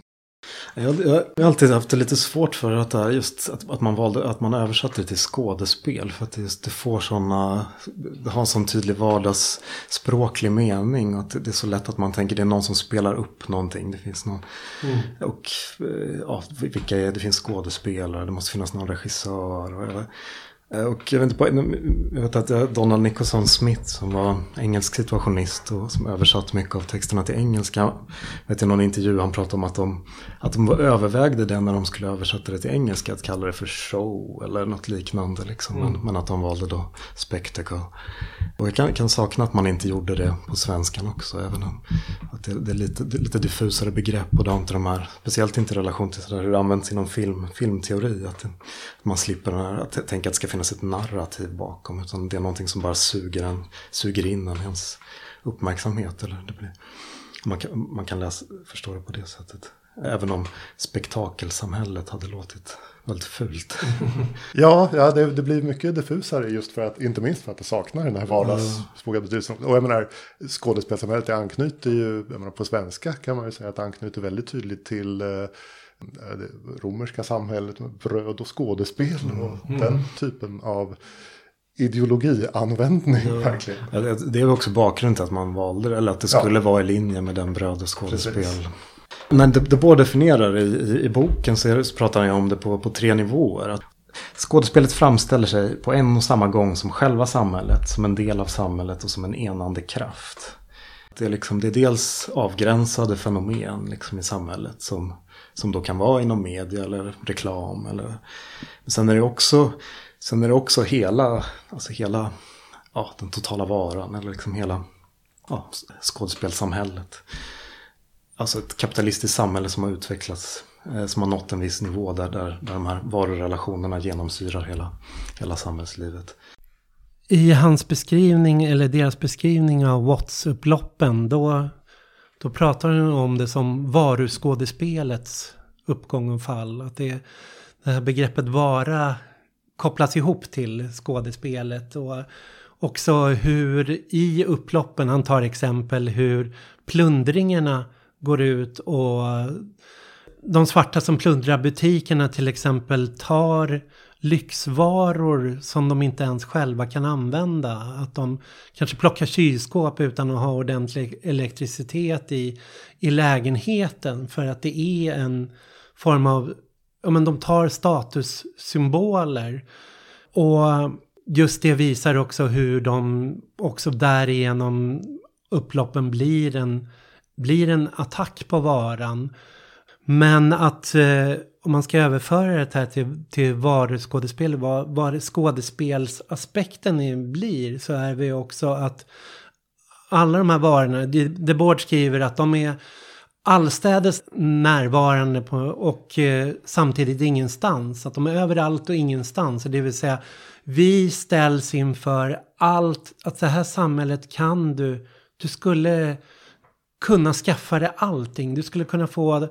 Jag, jag har alltid haft det lite svårt för att, just att, att, man valde, att man översatte det till skådespel. För att det, just, det får sådana, det har en sån tydlig vardagsspråklig mening. Och att det är så lätt att man tänker det är någon som spelar upp någonting. Det finns någon, mm. och eh, ja, vilka är, det finns skådespelare, det måste finnas någon regissör. Och, Eh, och jag vet, inte, jag vet att Donald Nicholson Smith som var engelsk situationist och som översatt mycket av texterna till engelska. Vet i någon intervju han pratade om att de, att de övervägde det när de skulle översätta det till engelska. Att kalla det för show eller något liknande. Liksom. Mm. Men, men, att de valde då spectacle. Och jag kan, kan, sakna att man inte gjorde det på svenskan också. Även om att det, det är lite, det är lite diffusare begrepp och det har inte de här. Speciellt inte i relation till sådär, hur det används inom film, filmteori. Att, man slipper den här, att tänka att det ska finnas ett narrativ bakom. Utan det är någonting som bara suger, en, suger in en, ens uppmärksamhet. Eller det blir, man kan, man kan läsa, förstå det på det sättet. Även om spektakelsamhället hade låtit väldigt fult. <laughs> ja, ja det, det, blir mycket diffusare just för att, inte minst för att det saknar den här vardagsspråkliga betydelsen. Och jag menar, skådespelsamhället det anknyter ju, jag menar, på svenska kan man ju säga att det anknyter väldigt tydligt till eh, det romerska samhället med bröd och skådespel och mm. den typen av ideologianvändning. Ja. Verkligen. Det är också bakgrunden till att man valde eller att det skulle ja. vara i linje med den bröd och skådespel. Precis. Det både definierar i, i, i, boken så, så pratar han om det på, på tre nivåer. Att Skådespelet framställer sig på en och samma gång som själva samhället, som en del av samhället och som en enande kraft. Det är, liksom, det är dels avgränsade fenomen liksom, i samhället som, som då kan vara inom media eller reklam. Eller, men sen är det också, sen är det också hela, alltså hela ja, den totala varan eller liksom hela ja, skådespelsamhället. Alltså ett kapitalistiskt samhälle som har utvecklats, eh, som har nått en viss nivå där, där, där de här varurelationerna genomsyrar hela, hela samhällslivet. I hans beskrivning, eller deras beskrivning av Watts-upploppen, då, då pratar han om det som varuskådespelets uppgång och fall. Att det, det här begreppet vara kopplas ihop till skådespelet. Och också hur i upploppen, han tar exempel hur plundringarna går ut och de svarta som plundrar butikerna till exempel tar lyxvaror som de inte ens själva kan använda. Att de kanske plockar kylskåp utan att ha ordentlig elektricitet i, i lägenheten för att det är en form av, ja men de tar statussymboler. Och just det visar också hur de också därigenom upploppen blir en, blir en attack på varan. Men att eh, om man ska överföra det här till, till varuskådespel, vad, vad skådespelsaspekten blir, så är vi också att alla de här varorna, The Board skriver att de är allstädes närvarande på, och eh, samtidigt ingenstans. Att de är överallt och ingenstans. Det vill säga, vi ställs inför allt, att det här samhället kan du, du skulle kunna skaffa dig allting. Du skulle kunna få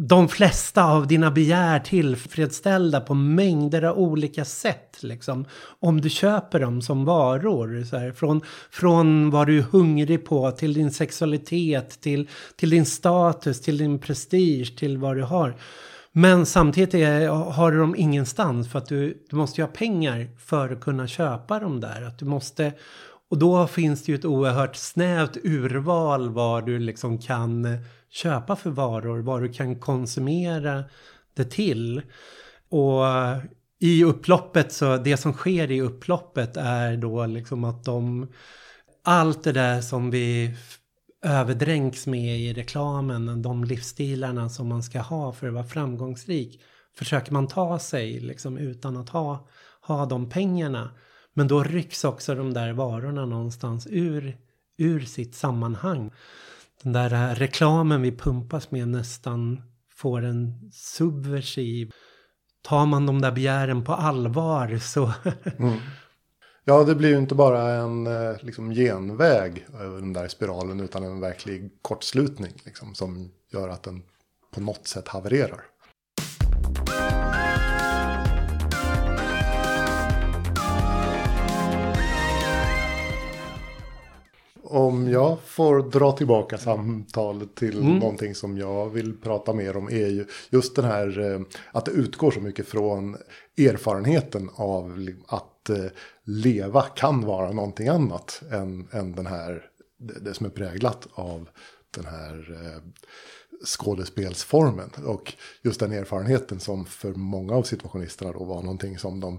de flesta av dina begär tillfredsställda på mängder av olika sätt. Liksom, om du köper dem som varor. Så här, från, från vad du är hungrig på till din sexualitet, till, till din status, till din prestige, till vad du har. Men samtidigt är, har du dem ingenstans för att du, du måste ju ha pengar för att kunna köpa dem där. Att du måste, och då finns det ju ett oerhört snävt urval vad du liksom kan eh, köpa för varor, vad du kan konsumera det till. Och i upploppet så det som sker i upploppet är då liksom att de allt det där som vi överdränks med i reklamen, de livsstilarna som man ska ha för att vara framgångsrik, försöker man ta sig liksom utan att ha, ha de pengarna. Men då rycks också de där varorna någonstans ur, ur sitt sammanhang den där reklamen vi pumpas med nästan får en subversiv... Tar man de där begären på allvar så... <laughs> mm. Ja, det blir ju inte bara en eh, liksom, genväg över den där spiralen utan en verklig kortslutning liksom, som gör att den på något sätt havererar. Om jag får dra tillbaka samtalet till mm. någonting som jag vill prata mer om är ju just den här eh, att det utgår så mycket från erfarenheten av att eh, leva kan vara någonting annat än, än den här, det som är präglat av den här eh, skådespelsformen. Och just den erfarenheten som för många av situationisterna då var någonting som de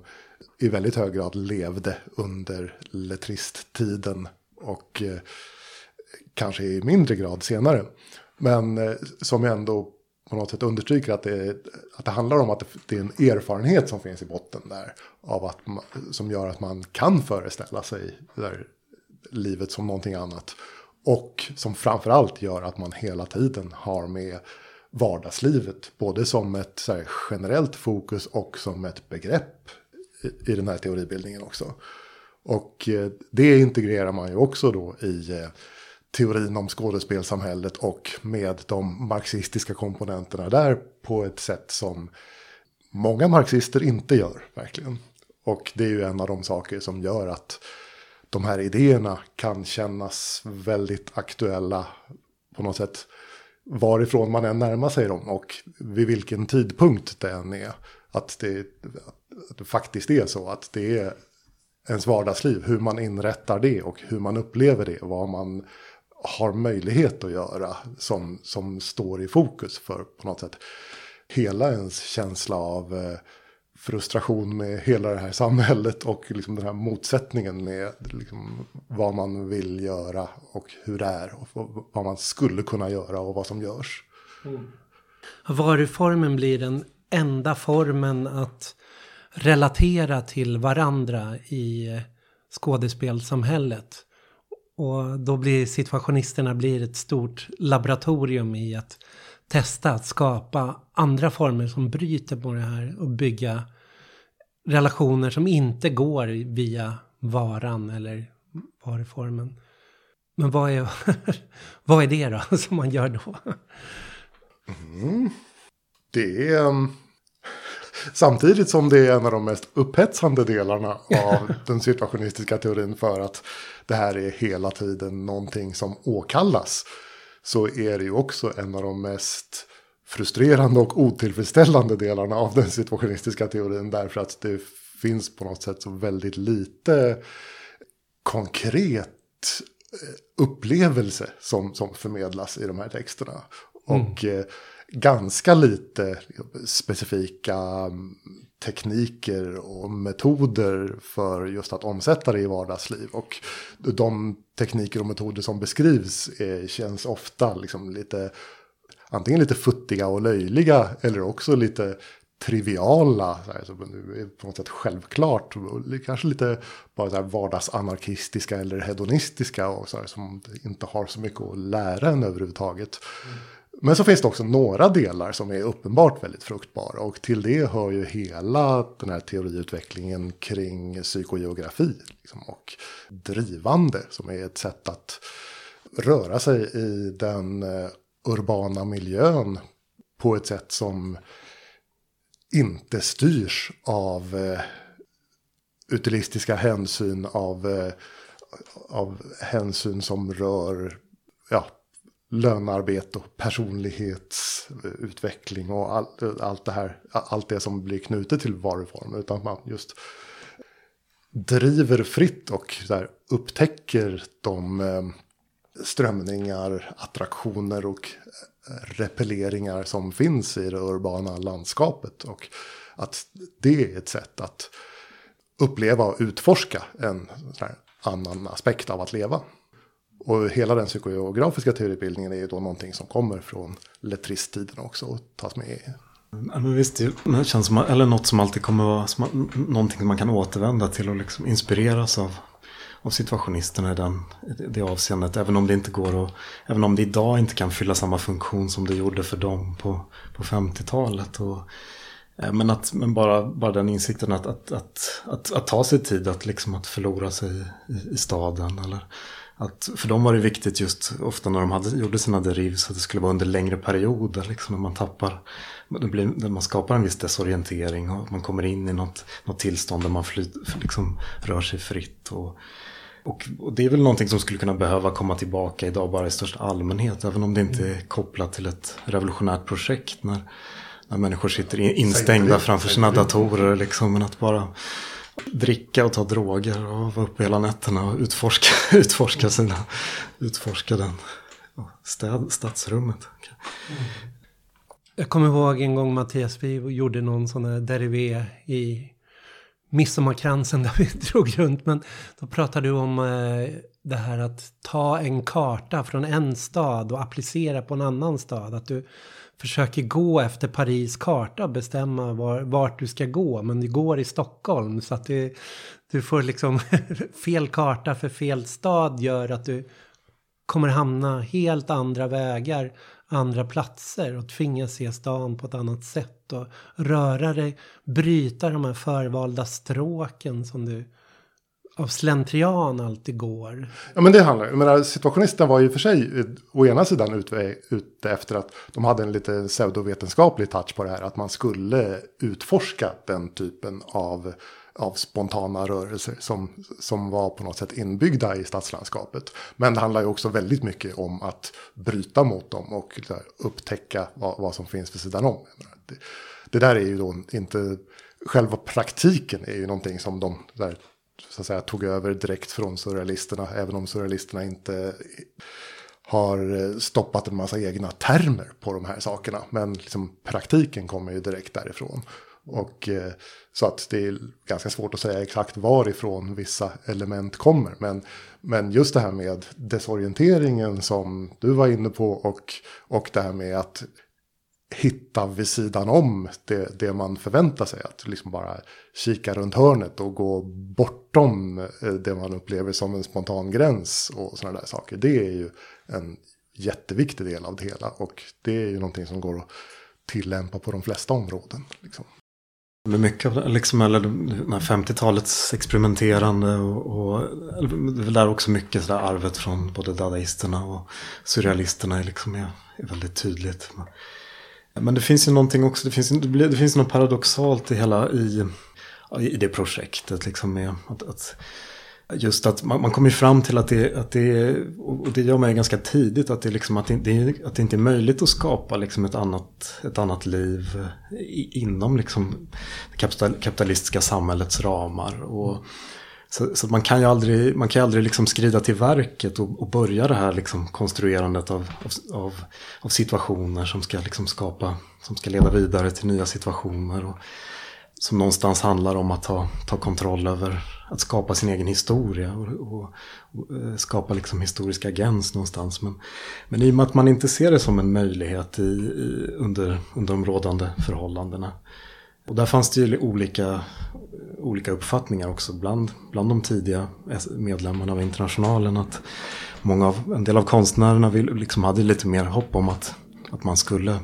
i väldigt hög grad levde under letristtiden och eh, kanske i mindre grad senare. Men eh, som ändå på något sätt understryker att det, att det handlar om att det, är en erfarenhet som finns i botten där. Av att man, som gör att man kan föreställa sig där livet som någonting annat. Och som framförallt gör att man hela tiden har med vardagslivet. Både som ett här, generellt fokus och som ett begrepp i, i den här teoribildningen också. Och eh, det integrerar man ju också då i eh, teorin om skådespelsamhället och med de marxistiska komponenterna där på ett sätt som många marxister inte gör verkligen. Och det är ju en av de saker som gör att de här idéerna kan kännas väldigt aktuella på något sätt varifrån man än närmar sig dem och vid vilken tidpunkt det än är. Att det, att det faktiskt är så att det är ens vardagsliv, hur man inrättar det och hur man upplever det, vad man har möjlighet att göra som, som står i fokus för på något sätt hela ens känsla av eh, frustration med hela det här samhället och liksom den här motsättningen med liksom vad man vill göra och hur det är och vad man skulle kunna göra och vad som görs. Mm. Varuformen blir den enda formen att relatera till varandra i skådespelsamhället. Och då blir situationisterna blir ett stort laboratorium i att testa att skapa andra former som bryter på det här och bygga relationer som inte går via varan eller varuformen. Men vad är, <laughs> vad är det då <laughs> som man gör då? Mm. Det är... Um, samtidigt som det är en av de mest upphetsande delarna av <laughs> den situationistiska teorin för att det här är hela tiden någonting som åkallas. Så är det ju också en av de mest frustrerande och otillfredsställande delarna av den situationistiska teorin. Därför att det finns på något sätt så väldigt lite konkret eh, upplevelse som, som förmedlas i de här texterna. Mm. Och eh, ganska lite specifika tekniker och metoder för just att omsätta det i vardagsliv. Och de tekniker och metoder som beskrivs är, känns ofta liksom lite antingen lite futtiga och löjliga eller också lite triviala, så här, så på något sätt självklart, kanske lite bara så här vardagsanarkistiska eller hedonistiska och så här, som inte har så mycket att lära en överhuvudtaget. Mm. Men så finns det också några delar som är uppenbart väldigt fruktbara. Och till det hör ju hela den här teoriutvecklingen kring psykogeografi liksom, och drivande som är ett sätt att röra sig i den eh, urbana miljön på ett sätt som inte styrs av eh, utilistiska hänsyn, av, eh, av hänsyn som rör ja, lönarbete och personlighetsutveckling och allt, allt det här, allt det som blir knutet till varuform. Utan att man just driver fritt och där upptäcker de eh, strömningar, attraktioner och eh, repelleringar som finns i det urbana landskapet. Och att det är ett sätt att uppleva och utforska en annan aspekt av att leva. Och hela den psykogeografiska teoribildningen är ju då någonting som kommer från letristiden också och tas med. Ja, men visst, det känns som, eller något som alltid kommer vara som, någonting som man kan återvända till och liksom inspireras av av situationisterna i den, det avseendet. Även om det inte går att, även om det idag inte kan fylla samma funktion som det gjorde för dem på, på 50-talet. Och, eh, men, att, men bara, bara den insikten att, att, att, att, att ta sig tid att, liksom, att förlora sig i, i staden. Eller, att, för dem var det viktigt just ofta när de hade, gjorde sina derivs att det skulle vara under längre perioder. Liksom, när man tappar, det blir, man skapar en viss desorientering och man kommer in i något, något tillstånd där man flyt, liksom, rör sig fritt. Och, och, och, det är väl någonting som skulle kunna behöva komma tillbaka idag bara i största allmänhet. Även om det inte är kopplat till ett revolutionärt projekt. När, när människor sitter instängda framför sina datorer. Liksom, men att bara dricka och ta droger och vara uppe hela nätterna och utforska, <laughs> utforska, sina, utforska den städ, stadsrummet. Jag kommer ihåg en gång Mattias, vi gjorde någon sån här derivé i midsommarkransen där vi <laughs> drog runt. Men då pratade du om eh, det här att ta en karta från en stad och applicera på en annan stad. Att du försöker gå efter Paris karta och bestämma var, vart du ska gå. Men du går i Stockholm så att du, du får liksom <laughs> fel karta för fel stad gör att du kommer hamna helt andra vägar andra platser och tvingas se stan på ett annat sätt och röra dig, bryta de här förvalda stråken som du av slentrian alltid går. Ja men det handlar ju menar situationisten var ju för sig å ena sidan ute, ute efter att de hade en lite pseudovetenskaplig touch på det här. Att man skulle utforska den typen av av spontana rörelser som, som var på något sätt inbyggda i stadslandskapet. Men det handlar ju också väldigt mycket om att bryta mot dem och här, upptäcka vad, vad, som finns vid sidan om. Det, det, där är ju då inte, själva praktiken är ju någonting som de där, så att säga, tog över direkt från surrealisterna, även om surrealisterna inte har stoppat en massa egna termer på de här sakerna. Men liksom, praktiken kommer ju direkt därifrån. Och eh, så att det är ganska svårt att säga exakt varifrån vissa element kommer. Men, men just det här med desorienteringen som du var inne på och, och det här med att hitta vid sidan om det, det man förväntar sig. Att liksom bara kika runt hörnet och gå bortom eh, det man upplever som en spontan gräns och sådana där saker. Det är ju en jätteviktig del av det hela och det är ju någonting som går att tillämpa på de flesta områden. Liksom. Men mycket av liksom, eller 50-talets experimenterande och, och det är där också mycket sådär arvet från både dadaisterna och surrealisterna är, liksom är, är väldigt tydligt. Men det finns ju någonting också, det finns, det finns något paradoxalt i hela i, i det projektet. Liksom med att, att just att man, man kommer fram till att det, att det och det gör man ju ganska tidigt, att det, liksom, att det, att det inte är möjligt att skapa liksom ett, annat, ett annat liv eh, inom liksom det kapitalistiska samhällets ramar. Och, så, så man kan ju aldrig, man kan aldrig liksom skrida till verket och, och börja det här liksom konstruerandet av, av, av, situationer som ska liksom skapa, som ska leda vidare till nya situationer. Och, som någonstans handlar om att ta, ta kontroll över, att skapa sin egen historia och, och, och eh, skapa liksom historisk agens någonstans. Men, men i och med att man inte ser det som en möjlighet i, i, under, under de rådande förhållandena. Och där fanns det ju olika, olika uppfattningar också bland, bland de tidiga medlemmarna av Internationalen. Att många av, en del av konstnärerna vill, liksom hade lite mer hopp om att, att man skulle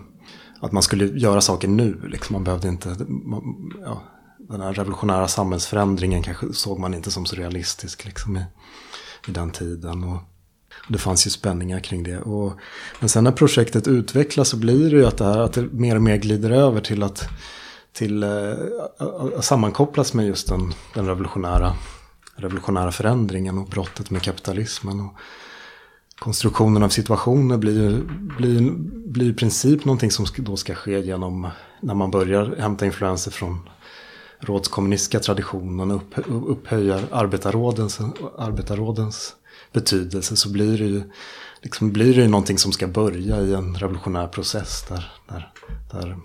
att man skulle göra saker nu. Liksom. Man behövde inte, man, ja, den här revolutionära samhällsförändringen kanske såg man inte som så realistisk liksom, i, i den tiden. Och, det fanns ju spänningar kring det. Och, men sen när projektet utvecklas så blir det ju att det, här, att det mer och mer glider över till att till, eh, sammankopplas med just den, den revolutionära, revolutionära förändringen och brottet med kapitalismen. Och, konstruktionen av situationer blir, blir, blir i princip någonting som då ska ske genom när man börjar hämta influenser från rådskommunistiska traditionen och upp, upphöja arbetarrådens, arbetarrådens betydelse så blir det ju liksom blir det någonting som ska börja i en revolutionär process där, där, där,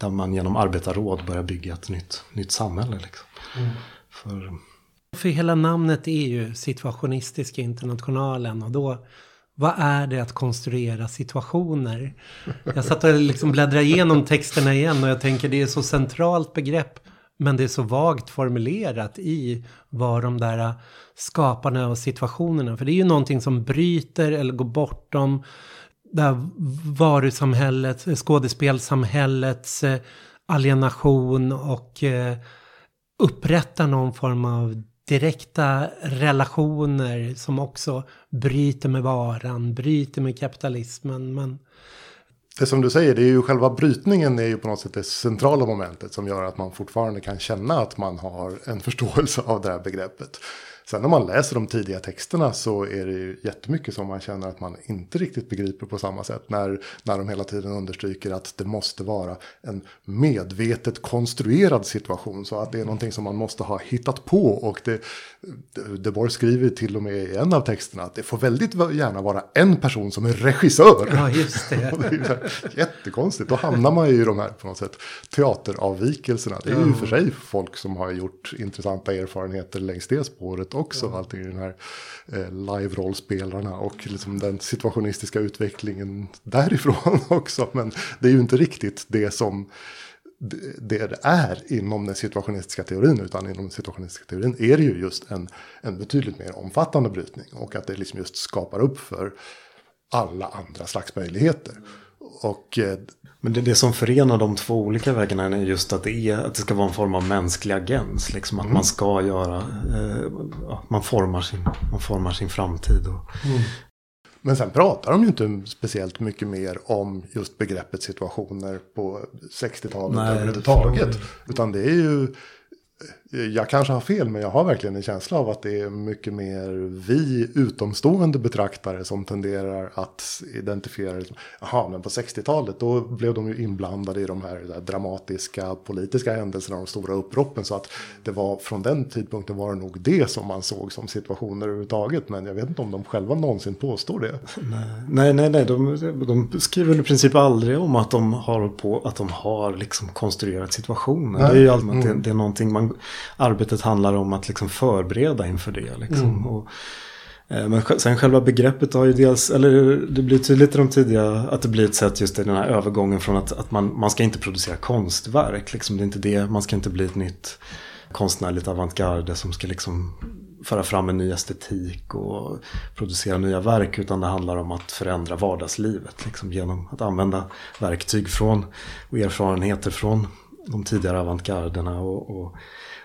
där man genom arbetarråd börjar bygga ett nytt, nytt samhälle. Liksom. Mm. För, för hela namnet är ju Situationistiska internationalen och då vad är det att konstruera situationer? Jag satt och liksom bläddrade igenom texterna igen och jag tänker det är så centralt begrepp. Men det är så vagt formulerat i vad de där skaparna och situationerna. För det är ju någonting som bryter eller går bortom det här varusamhället, eh, skådespelsamhällets eh, alienation och eh, upprättar någon form av direkta relationer som också bryter med varan, bryter med kapitalismen. Men... Det som du säger, det är ju själva brytningen är ju på något sätt det centrala momentet som gör att man fortfarande kan känna att man har en förståelse av det här begreppet. Sen när man läser de tidiga texterna så är det ju jättemycket som man känner att man inte riktigt begriper på samma sätt. När, när de hela tiden understryker att det måste vara en medvetet konstruerad situation. Så att det är någonting som man måste ha hittat på. Och det, De Boer skriver till och med i en av texterna att det får väldigt gärna vara en person som är regissör. Ja, just det. <laughs> det är jättekonstigt. Då hamnar man ju i de här på något sätt teateravvikelserna. Det är ju för sig folk som har gjort intressanta erfarenheter längs det spåret också. Ja. Allting i den här eh, live-rollspelarna och liksom den situationistiska utvecklingen därifrån <laughs> också. Men det är ju inte riktigt det som det det är inom den situationistiska teorin. Utan inom den situationistiska teorin är det ju just en, en betydligt mer omfattande brytning. Och att det liksom just skapar upp för alla andra slags möjligheter. Och eh, men det, det som förenar de två olika vägarna är just att det, är, att det ska vara en form av mänsklig agens. Liksom att mm. man ska göra, eh, man, formar sin, man formar sin framtid. Och... Mm. Men sen pratar de ju inte speciellt mycket mer om just begreppet situationer på 60-talet överhuvudtaget. Utan det är ju jag kanske har fel, men jag har verkligen en känsla av att det är mycket mer vi utomstående betraktare som tenderar att identifiera. Liksom, Jaha, men på 60-talet då blev de ju inblandade i de här dramatiska politiska händelserna, de stora upproppen. Så att det var från den tidpunkten var det nog det som man såg som situationer överhuvudtaget. Men jag vet inte om de själva någonsin påstår det. Nej, nej, nej. De, de skriver i princip aldrig om att de har, på, att de har liksom konstruerat situationer. Nej. Det är ju allmänt, mm. det, det är någonting man arbetet handlar om att liksom förbereda inför det. Liksom. Mm. Och, eh, men sen själva begreppet har ju dels, eller det blir tydligt i de tidiga, att det blir ett sätt just i den här övergången från att, att man, man ska inte producera konstverk. Liksom. Det är inte det, man ska inte bli ett nytt konstnärligt avantgarde som ska liksom föra fram en ny estetik och producera nya verk. Utan det handlar om att förändra vardagslivet. Liksom, genom att använda verktyg från och erfarenheter från de tidigare avantgarderna. Och, och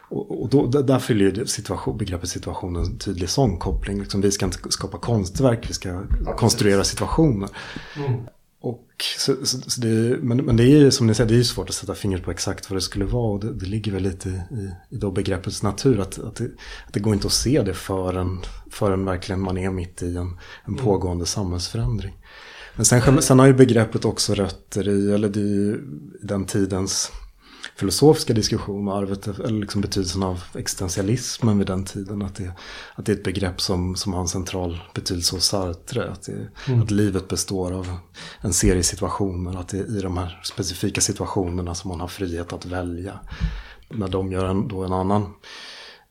och, och då, där fyller ju situation, begreppet situation en tydlig sån koppling. Liksom, vi ska inte skapa konstverk, vi ska ja, konstruera situationer. Mm. Och, så, så, så det, men, men det är ju som ni säger, det är ju svårt att sätta fingret på exakt vad det skulle vara. Och det, det ligger väl lite i, i då begreppets natur. Att, att, det, att det går inte att se det förrän, förrän verkligen man är mitt i en, en mm. pågående samhällsförändring. Men sen, sen har ju begreppet också rötter i, eller det är ju den tidens filosofiska diskussion och arvet, eller liksom betydelsen av existentialismen vid den tiden. Att det, att det är ett begrepp som, som har en central betydelse hos Sartre. Att, det, mm. att livet består av en serie situationer. Att det är i de här specifika situationerna som man har frihet att välja. När de gör en, då en annan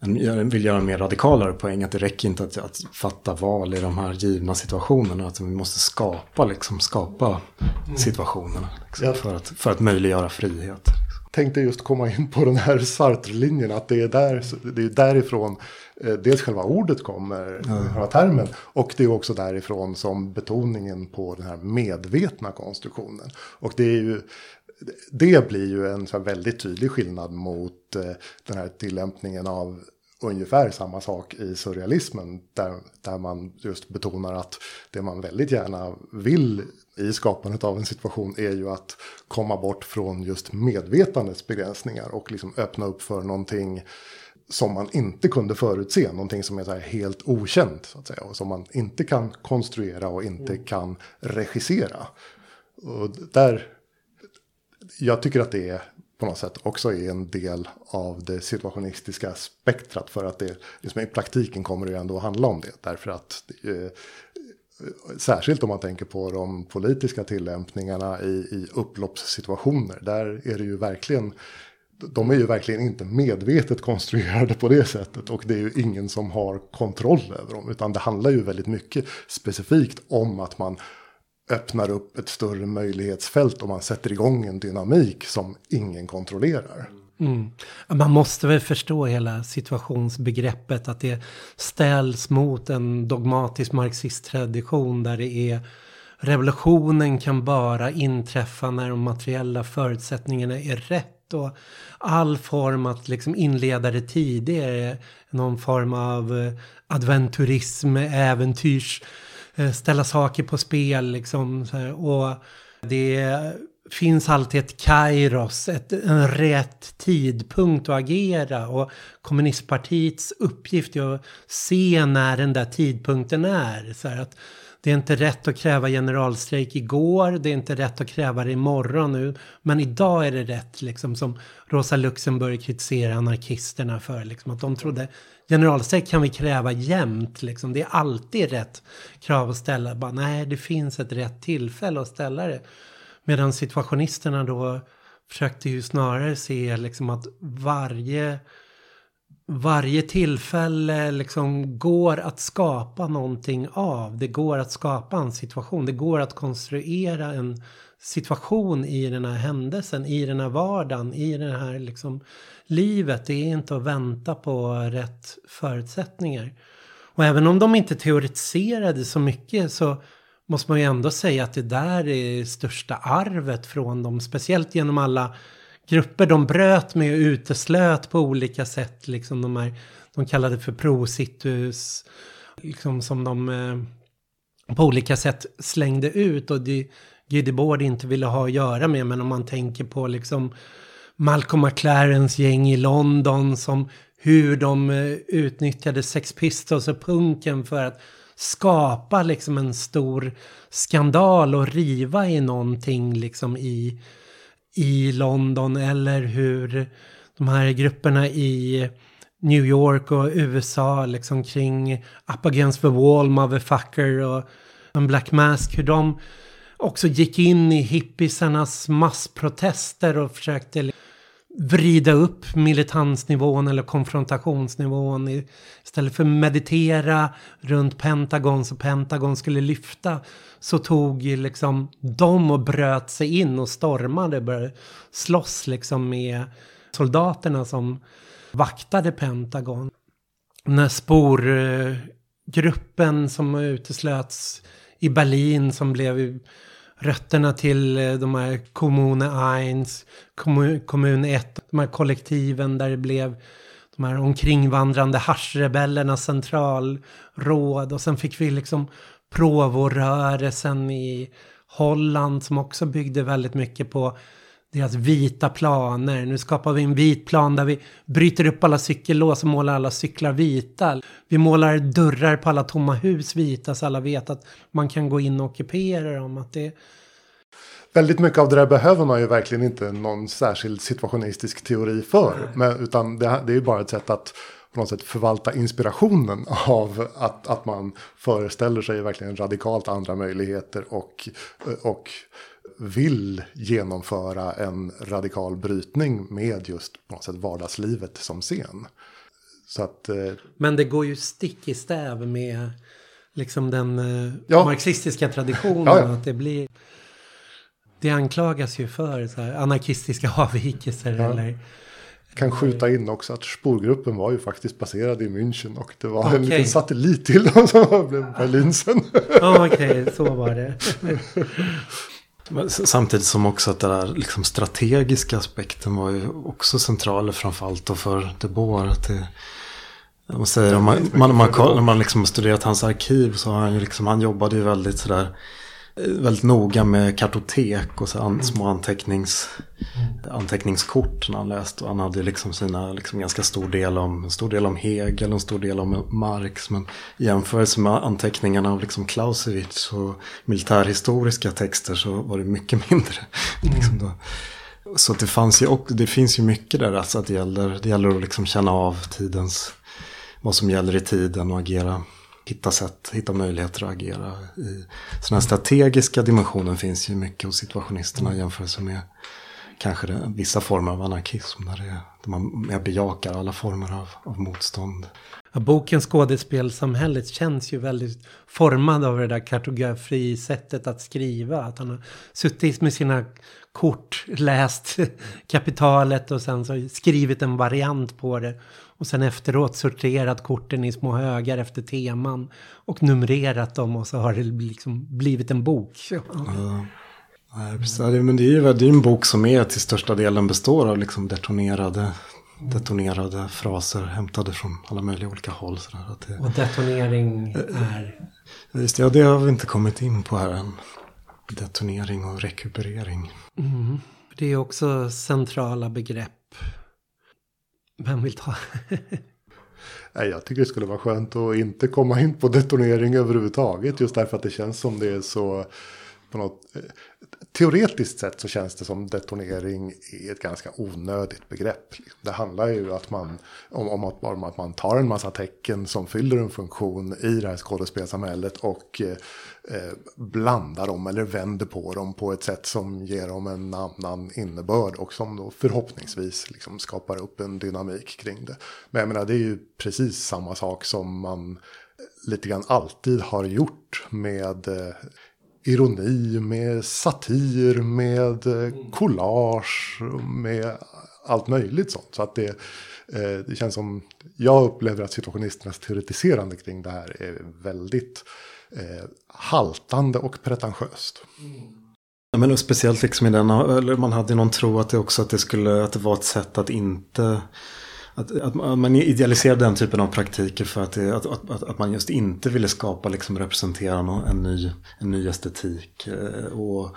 en, vill göra en mer radikalare poäng. Att det räcker inte att, att fatta val i de här givna situationerna. Att vi måste skapa, liksom, skapa mm. situationerna. Liksom, för, att, för att möjliggöra frihet tänkte just komma in på den här Sartre-linjen. Att det är, där, det är därifrån eh, dels själva ordet kommer, mm. själva termen. Och det är också därifrån som betoningen på den här medvetna konstruktionen. Och det är ju det blir ju en så väldigt tydlig skillnad mot eh, den här tillämpningen av ungefär samma sak i surrealismen. Där, där man just betonar att det man väldigt gärna vill i skapandet av en situation är ju att komma bort från just medvetandets begränsningar och liksom öppna upp för någonting som man inte kunde förutse, någonting som är helt okänt så att säga och som man inte kan konstruera och inte mm. kan regissera. Och där, jag tycker att det är på något sätt också är en del av det situationistiska spektrat för att det liksom i praktiken kommer det ändå att handla om det därför att eh, Särskilt om man tänker på de politiska tillämpningarna i, i upploppssituationer. Där är det ju verkligen de är ju verkligen inte medvetet konstruerade på det sättet. Och det är ju ingen som har kontroll över dem. Utan det handlar ju väldigt mycket specifikt om att man öppnar upp ett större möjlighetsfält och man sätter igång en dynamik som ingen kontrollerar. Mm. Man måste väl förstå hela situationsbegreppet att det ställs mot en dogmatisk marxist tradition där det är revolutionen kan bara inträffa när de materiella förutsättningarna är rätt och all form att liksom inleda det tidigare, någon form av eh, adventurism, äventyrs, eh, ställa saker på spel liksom. Och det finns alltid ett kairos, ett, en rätt tidpunkt att agera. Och kommunistpartiets uppgift är att se när den där tidpunkten är. Så att det är inte rätt att kräva generalstrejk igår, det är inte rätt att kräva det imorgon nu. Men idag är det rätt, liksom som Rosa Luxemburg kritiserar anarkisterna för. Liksom, att de trodde generalstrejk kan vi kräva jämt, liksom. det är alltid rätt krav att ställa. Bara, nej, det finns ett rätt tillfälle att ställa det. Medan situationisterna då försökte ju snarare se liksom att varje, varje tillfälle liksom går att skapa någonting av. Det går att skapa en situation. Det går att konstruera en situation i den här händelsen, i den här vardagen, i det här liksom livet. Det är inte att vänta på rätt förutsättningar. Och även om de inte teoretiserade så mycket så måste man ju ändå säga att det där är största arvet från dem. Speciellt genom alla grupper de bröt med och uteslöt på olika sätt. Liksom de, här, de kallade för prositus. Liksom som de eh, på olika sätt slängde ut. Och det Gidebord inte ville ha att göra med. Men om man tänker på liksom Malcolm McLarens gäng i London som hur de eh, utnyttjade Sex Pistols och punken för att skapa liksom en stor skandal och riva i någonting liksom i, i London eller hur de här grupperna i New York och USA liksom kring Up Against the Wall, Motherfucker och en Black Mask, hur de också gick in i hippisarnas massprotester och försökte vrida upp militansnivån eller konfrontationsnivån. Istället för att meditera runt Pentagon så Pentagon skulle lyfta så tog liksom de och bröt sig in och stormade, började slåss liksom med soldaterna som vaktade Pentagon. När sporgruppen som uteslöts i Berlin som blev rötterna till eh, de här Kommune 1, kommun 1, de här kollektiven där det blev de här omkringvandrande haschrebellernas centralråd. Och sen fick vi liksom provorörelsen i Holland som också byggde väldigt mycket på deras vita planer. Nu skapar vi en vit plan där vi bryter upp alla cykellås och målar alla cyklar vita. Vi målar dörrar på alla tomma hus vita så alla vet att man kan gå in och ockupera dem. Att det... Väldigt mycket av det där behöver man ju verkligen inte någon särskild situationistisk teori för. Men, utan det, det är ju bara ett sätt att på något sätt förvalta inspirationen av att, att man föreställer sig verkligen radikalt andra möjligheter och, och vill genomföra en radikal brytning med just på något sätt vardagslivet som scen. Så att, eh, Men det går ju stick i stäv med liksom den eh, ja. marxistiska traditionen. Ja, ja. Att det blir... Det anklagas ju för så här, anarkistiska <laughs> avvikelser eller kan skjuta in också att spårgruppen var ju faktiskt baserad i München och det var okay. en liten satellit till dem som blev Berlin sen. <laughs> Okej, okay, så var det. <laughs> Samtidigt som också att den där liksom strategiska aspekten var ju också central framförallt då för De Boer. Att det, man säger, om man, man, man, man, man liksom studerat hans arkiv så har han ju liksom, han jobbade ju väldigt sådär väldigt noga med kartotek och så an, små antecknings, anteckningskort när han läste. Och han hade liksom sina liksom ganska stor del om, en stor del om Hegel och en stor del om Marx. Men i jämförelse med anteckningarna av liksom Clausewitz och militärhistoriska texter så var det mycket <laughs> mindre. Mm. liksom så det, fanns ju, och det finns ju mycket där, alltså att det gäller, det gäller att liksom känna av tidens, vad som gäller i tiden och agera hitta sätt, hitta möjligheter att agera. I. Så den strategiska dimensionen finns ju mycket hos situationisterna i jämförelse med kanske det, vissa former av anarkism. Där, det, där man bejakar alla former av, av motstånd. Ja, boken Skådespelsamhället känns ju väldigt formad av det där kartografisättet att skriva. Att han har suttit med sina kort, läst <laughs> kapitalet och sen så skrivit en variant på det. Och sen efteråt sorterat korten i små högar efter teman. Och numrerat dem och så har det liksom blivit en bok. Ja. Nej, men det är ju det är en bok som är till största delen består av liksom detonerade, detonerade fraser hämtade från alla möjliga olika håll. Så att det, och detonering är? Just ja, det har vi inte kommit in på här än. Detonering och rekuperering. Mm. Det är också centrala begrepp vem vill ta? <laughs> Nej, jag tycker det skulle vara skönt att inte komma in på detonering överhuvudtaget. Just därför att det känns som det är så på något eh, teoretiskt sett så känns det som detonering är ett ganska onödigt begrepp. Det handlar ju att man, om, om, att, om att man tar en massa tecken som fyller en funktion i det här skådespelsamhället och eh, eh, blandar dem eller vänder på dem på ett sätt som ger dem en annan innebörd och som då förhoppningsvis liksom skapar upp en dynamik kring det. Men jag menar, det är ju precis samma sak som man lite grann alltid har gjort med eh, ironi, med satir, med eh, collage, med allt möjligt sånt. Så att det, eh, det känns som, jag upplever att situationisternas teoretiserande kring det här är väldigt eh, haltande och pretentiöst. Ja, men speciellt liksom i den, eller man hade någon tro att det också att det skulle, att det var ett sätt att inte att, att, man idealiserade den typen av praktiker för att, det, att, att, att, man just inte ville skapa, liksom representera en ny, en ny estetik. Eh, och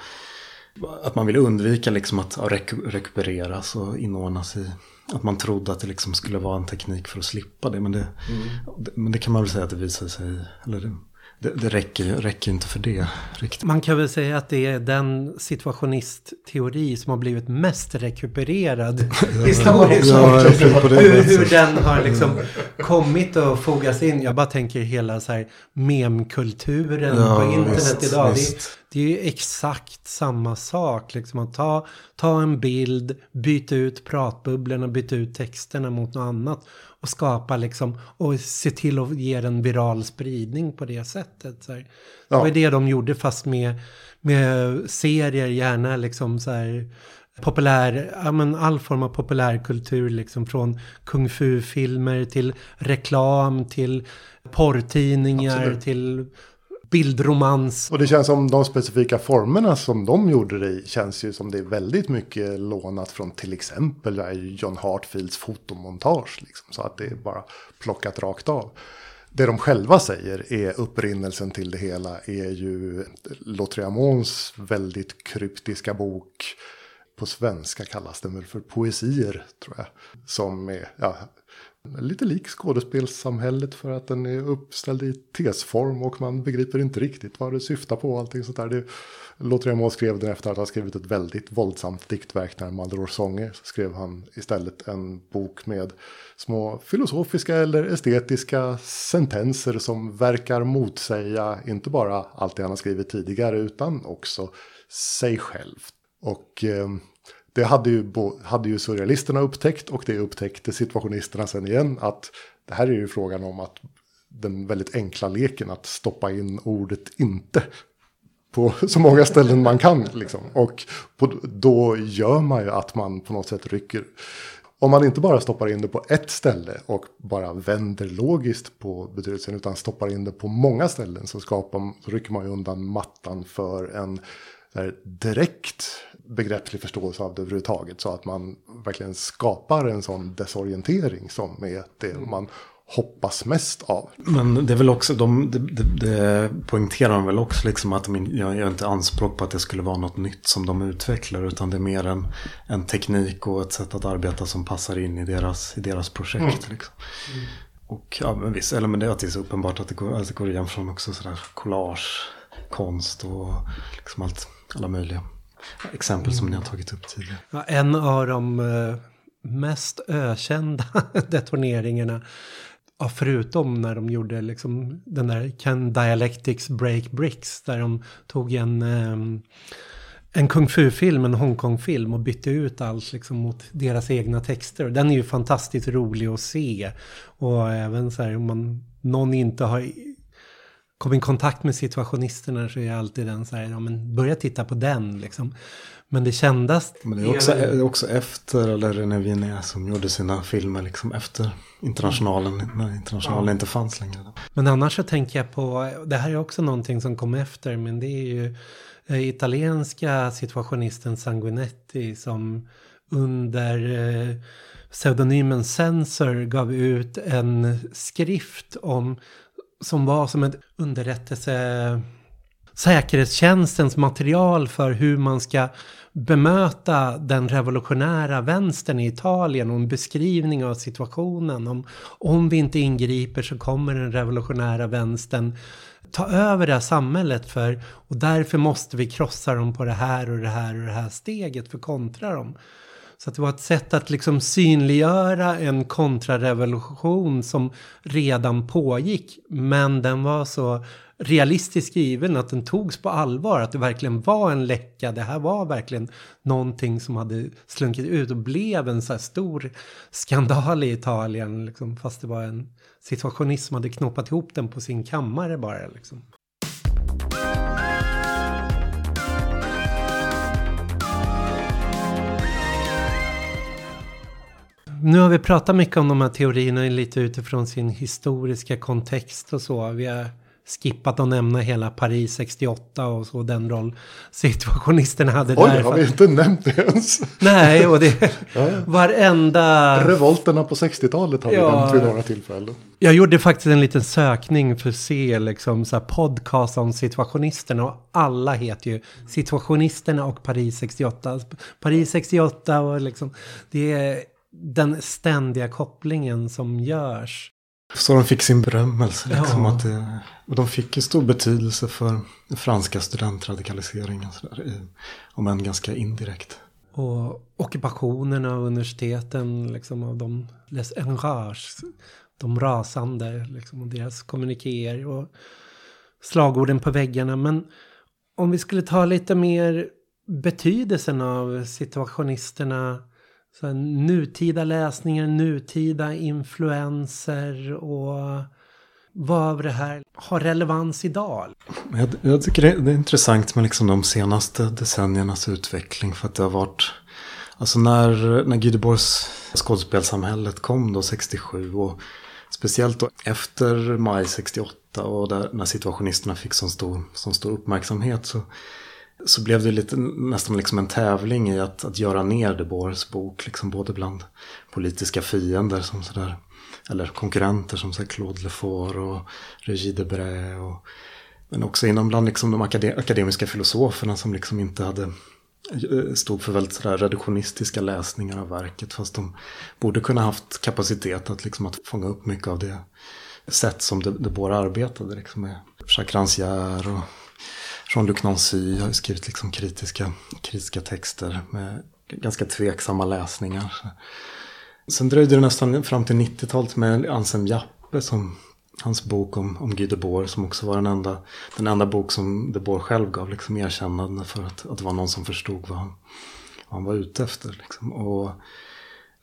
att man ville undvika liksom att rek rekupereras och inordnas i att man trodde att det liksom skulle vara en teknik för att slippa det. Men det, mm. det men det kan man väl säga att det visade sig, eller det, det, det räcker, räcker inte för det riktigt. Man kan väl säga att det är den situationistteori som har blivit mest rekupererad <laughs> historiskt. Ja, hur, hur den har liksom kommit och fogats in. Jag bara tänker hela så här memkulturen ja, på internet visst, idag. Visst. Det, det, är ju exakt samma sak. Liksom att ta, ta en bild, byta ut pratbubblorna, byta ut texterna mot något annat och skapa liksom och se till att ge en viral spridning på det sättet. Så här. Det var det de gjorde fast med, med serier, gärna liksom så här populär, ja men all form av populärkultur liksom från kung fu-filmer till reklam till porrtidningar Absolut. till bildromans. Och det känns som de specifika formerna som de gjorde det i känns ju som det är väldigt mycket lånat från till exempel eh, John Hartfields fotomontage. Liksom, så att det är bara plockat rakt av. Det de själva säger är upprinnelsen till det hela är ju Lotriamons väldigt kryptiska bok. På svenska kallas den väl för poesier tror jag. Som är, ja, lite lik skådespelssamhället för att den är uppställd i tesform och man begriper inte riktigt vad det syftar på och allting sånt där. Det, Lautremo skrev den efter att ha skrivit ett väldigt våldsamt diktverk när Maldoror sånger. Så skrev han istället en bok med små filosofiska eller estetiska sentenser som verkar motsäga inte bara allt det han har skrivit tidigare utan också sig själv. Och eh, det hade ju, hade ju surrealisterna upptäckt och det upptäckte situationisterna sen igen. Att det här är ju frågan om att den väldigt enkla leken att stoppa in ordet inte på <laughs> så många ställen man kan. Liksom. Och på, då gör man ju att man på något sätt rycker. Om man inte bara stoppar in det på ett ställe och bara vänder logiskt på betydelsen utan stoppar in det på många ställen så, skapar, så rycker man ju undan mattan för en direkt begreppslig förståelse av det överhuvudtaget. Så att man verkligen skapar en sån desorientering som är det man hoppas mest av. Men det är väl också, de, det, det, det poängterar de väl också liksom att de, jag gör inte anspråk på att det skulle vara något nytt som de utvecklar. Utan det är mer en, en teknik och ett sätt att arbeta som passar in i deras, i deras projekt. Mm. Liksom. Mm. Och ja, men visst, eller men det är så uppenbart att det går, att det går igen från också sådär collage, konst och liksom allt, alla möjliga exempel som ni har tagit upp tidigare. Ja, en av de eh, mest ökända <laughs> detoneringarna Ja, förutom när de gjorde liksom den där Can Dialectics Break Bricks där de tog en, eh, en kung fu-film, en Hongkong-film och bytte ut allt liksom mot deras egna texter. Den är ju fantastiskt rolig att se. Och även så här om man, någon inte har kom i kontakt med situationisterna så är jag alltid den så här, ja men börja titta på den liksom. Men det kändes... Men det är också, är också efter, eller René Vinet som gjorde sina filmer liksom efter internationalen, när internationalen ja. inte fanns längre. Men annars så tänker jag på, det här är också någonting som kom efter, men det är ju eh, italienska situationisten Sanguinetti som under eh, pseudonymen Censor gav ut en skrift om som var som ett underrättelse säkerhetstjänstens material för hur man ska bemöta den revolutionära vänstern i Italien och en beskrivning av situationen. Om, om vi inte ingriper så kommer den revolutionära vänstern ta över det här samhället för och därför måste vi krossa dem på det här och det här och det här steget för kontra dem. Så att det var ett sätt att liksom synliggöra en kontrarevolution som redan pågick. Men den var så realistiskt skriven att den togs på allvar. Att det verkligen var en läcka. Det här var verkligen någonting som hade slunkit ut och blev en så här stor skandal i Italien. Liksom, fast det var en situationist som hade knoppat ihop den på sin kammare bara. Liksom. Nu har vi pratat mycket om de här teorierna lite utifrån sin historiska kontext och så. Vi har skippat att nämna hela Paris 68 och så den roll situationisterna hade Oj, där. har vi inte nämnt det ens? Nej, och det <laughs> varenda... Revolterna på 60-talet har vi Ja. nämnt vid några tillfällen. Jag gjorde faktiskt en liten sökning för att se liksom så här podcast om situationisterna och alla heter ju situationisterna och Paris 68. Paris 68 och liksom det är den ständiga kopplingen som görs. Så de fick sin berömmelse. Liksom, Ja. att det, och de fick ju stor betydelse för den franska studentradikaliseringen. Så där, om än ganska indirekt. Och ockupationen av universiteten, liksom av de les enrages, de rasande, liksom, och deras kommunikéer och slagorden på väggarna. Men om vi skulle ta lite mer betydelsen av situationisterna, så här, nutida läsningar, nutida influenser och vad av det här har relevans idag? Jag, jag tycker det, det är intressant med liksom de senaste decenniernas utveckling. För att det har varit... Alltså när, när Göteborgs skådespelsamhället kom då 67 och speciellt då efter maj 68 och där, när situationisterna fick sån stor, sån stor uppmärksamhet så, så blev det lite, nästan liksom en tävling i att, att göra ner De Boers bok. Liksom både bland politiska fiender som sådär, eller konkurrenter som sådär Claude Lefort och Regis Debray och men också inom bland liksom de akade- akademiska filosoferna som liksom inte hade eh, stod för väldigt sådär reduktionistiska läsningar av verket. Fast de borde kunna haft kapacitet att, liksom att fånga upp mycket av det sätt som de, de Boer arbetade. Liksom med Jacques Rancière och Jean-Luc Nancy har ju skrivit liksom kritiska, kritiska texter med ganska tveksamma läsningar. Sen dröjde det nästan fram till 90-talet med Anselm Jappe som hans bok om, om Guy Debord som också var den enda, den enda bok som Debord själv gav liksom erkännande för att, att det var någon som förstod vad han, vad han var ute efter. Liksom. Och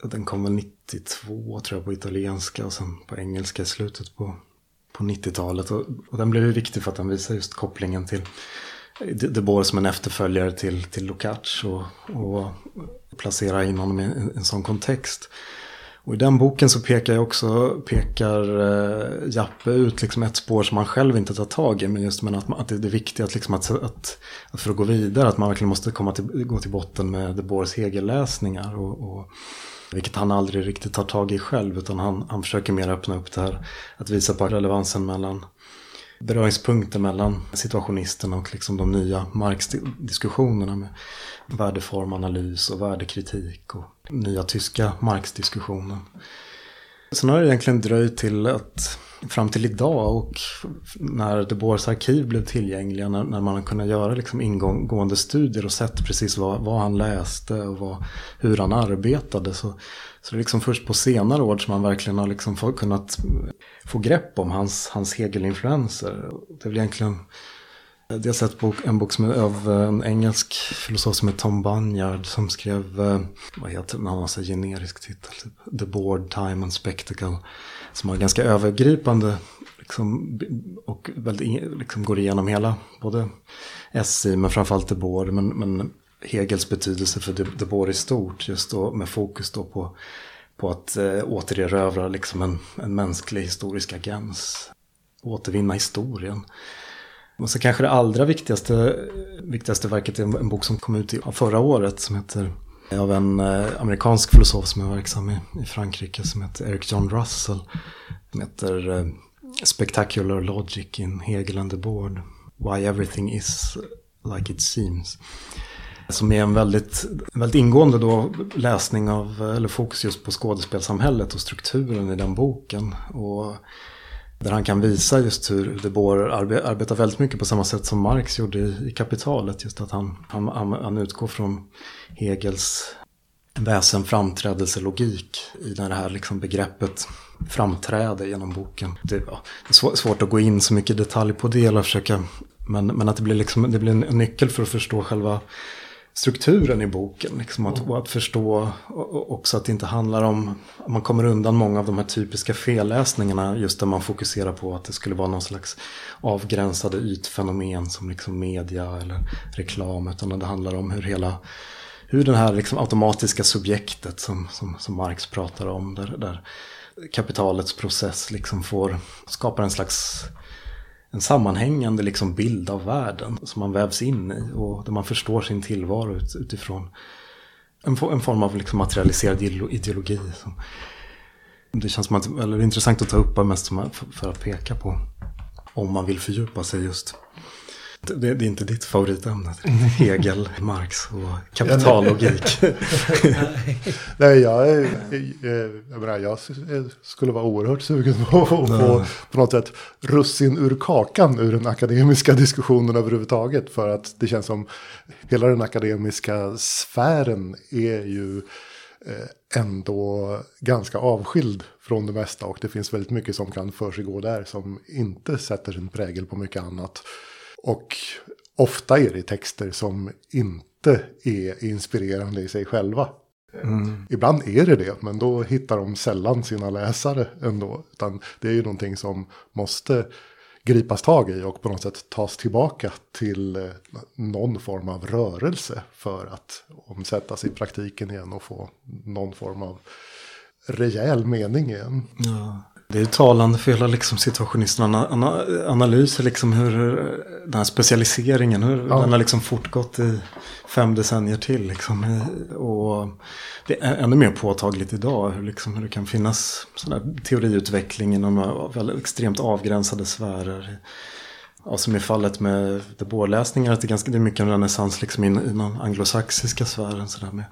den kom väl 92 tror jag på italienska och sen på engelska i slutet på, på 90-talet. Och, och den blev ju viktig för att den visar just kopplingen till De Boer som en efterföljare till, till Lukács och, och placera in honom i en, en sån kontext. Och i den boken så pekar jag också, pekar eh, Jappe ut liksom ett spår som han själv inte tar tag i. Men just men att, att det är viktigt att, liksom att, att, att för att gå vidare att man verkligen måste komma till, gå till botten med De Boers hegelläsningar. Och, och, vilket han aldrig riktigt tar tag i själv utan han, han försöker mer öppna upp det här. Att visa på relevansen mellan beröringspunkter mellan situationisterna och liksom de nya Marx-diskussionerna med värdeformanalys och värdekritik och nya tyska Marx-diskussionen. Sen har det egentligen dröjt till att fram till idag och när De Boers arkiv blev tillgängliga, när, när man har kunnat göra liksom ingående studier och sett precis vad, vad han läste och vad, hur han arbetade. Så, så det är liksom först på senare år som man verkligen har liksom få, kunnat få grepp om hans, hans Hegel-influenser. Det är väl egentligen jag har sett bok, en bok som är av eh, en engelsk filosof som heter Tom Banyard som skrev, eh, vad heter den, han har så generisk titel, typ The Board, Time and Spectacle. Som har ganska övergripande liksom, och väldigt, liksom går igenom hela, både SI men framförallt The Board, men, men Hegels betydelse för The Board i stort, just då med fokus då på, på att eh, återerövra liksom en, en mänsklig historisk agens. Återvinna historien. Och så kanske det allra viktigaste, viktigaste verket är en, bok som kom ut i, förra året som heter av en eh, amerikansk filosof som är verksam i, i Frankrike som heter Eric John Russell. Som heter eh, Spectacular Logic in Hegel and the Board. Why everything is like it seems. Som är en väldigt, väldigt ingående då läsning av, eh, eller fokus just på skådespelsamhället och strukturen i den boken. Och där han kan visa just hur De Boer arbe arbetar väldigt mycket på samma sätt som Marx gjorde i, i Kapitalet. Just att han, han, han, utgår från Hegels väsen framträdelselogik i det här liksom begreppet framträder genom boken. Det, ja, det är svårt att gå in så mycket detalj på det eller försöka, men, men att det blir, liksom, det blir en nyckel för att förstå själva strukturen i boken. Liksom att, och att förstå också att det inte handlar om, man kommer undan många av de här typiska felläsningarna just där man fokuserar på att det skulle vara någon slags avgränsade ytfenomen som liksom media eller reklam. Utan det handlar om hur hela, hur det här liksom automatiska subjektet som, som, som Marx pratar om, där, där kapitalets process liksom får, skapar en slags en sammanhängande liksom bild av världen som man vävs in i och där man förstår sin tillvaro ut, utifrån en, en form av liksom materialiserad ideologi. Som, det känns som att, eller intressant att ta upp mest för att peka på om man vill fördjupa sig just det, det, är inte ditt favoritämne. Hegel, <laughs> Marx och kapitallogik. <laughs> Nej, jag, jag, menar, jag skulle vara oerhört sugen på att få på något sätt russin ur kakan ur den akademiska diskussionen överhuvudtaget. För att det känns som hela den akademiska sfären är ju eh, ändå ganska avskild från det mesta. Och det finns väldigt mycket som kan försiggå där som inte sätter sin prägel på mycket annat. Och ofta är det texter som inte är inspirerande i sig själva. Mm. Ibland är det det, men då hittar de sällan sina läsare ändå. Utan det är ju någonting som måste gripas tag i och på något sätt tas tillbaka till eh, någon form av rörelse för att omsättas i praktiken igen och få någon form av rejäl mening igen. Ja. Det är talande för hela liksom, situationistens analyser, liksom hur den här specialiseringen, hur ja. den har liksom fortgått i fem decennier till. Liksom. Och det är ännu mer påtagligt idag hur, liksom, hur det kan finnas sån teoriutveckling inom extremt avgränsade sfärer. Ja, som i fallet med De Boer-läsningar, att det är, ganska, det är mycket en renässans liksom i den anglosaxiska sfären. Så där med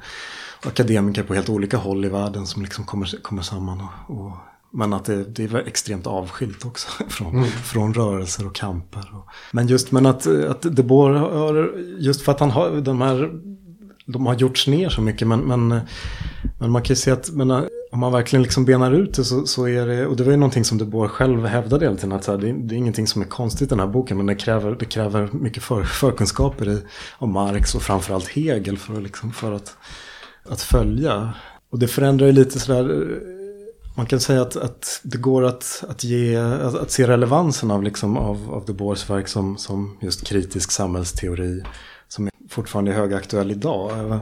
akademiker på helt olika håll i världen som liksom kommer, kommer samman och, och men att det, det är extremt avskilt också <laughs> från, mm. från rörelser och kamper. Och, men just men att, att De Boer har, just för att han har de här, de har gjorts ner så mycket. Men, men, men man kan ju se att men, om man verkligen liksom benar ut det så, så är det, och det var ju någonting som De Boer själv hävdade hela tiden. Att här, det, det, är ingenting som är konstigt i den här boken men det kräver, det kräver mycket för, förkunskaper i, om Marx och framförallt Hegel för, liksom, för att, att följa. Och det förändrar ju lite sådär man kan säga att, att det går att, att, ge, att, att se relevansen av, liksom, av, av De Boers verk som, som just kritisk samhällsteori som är fortfarande är högaktuell idag.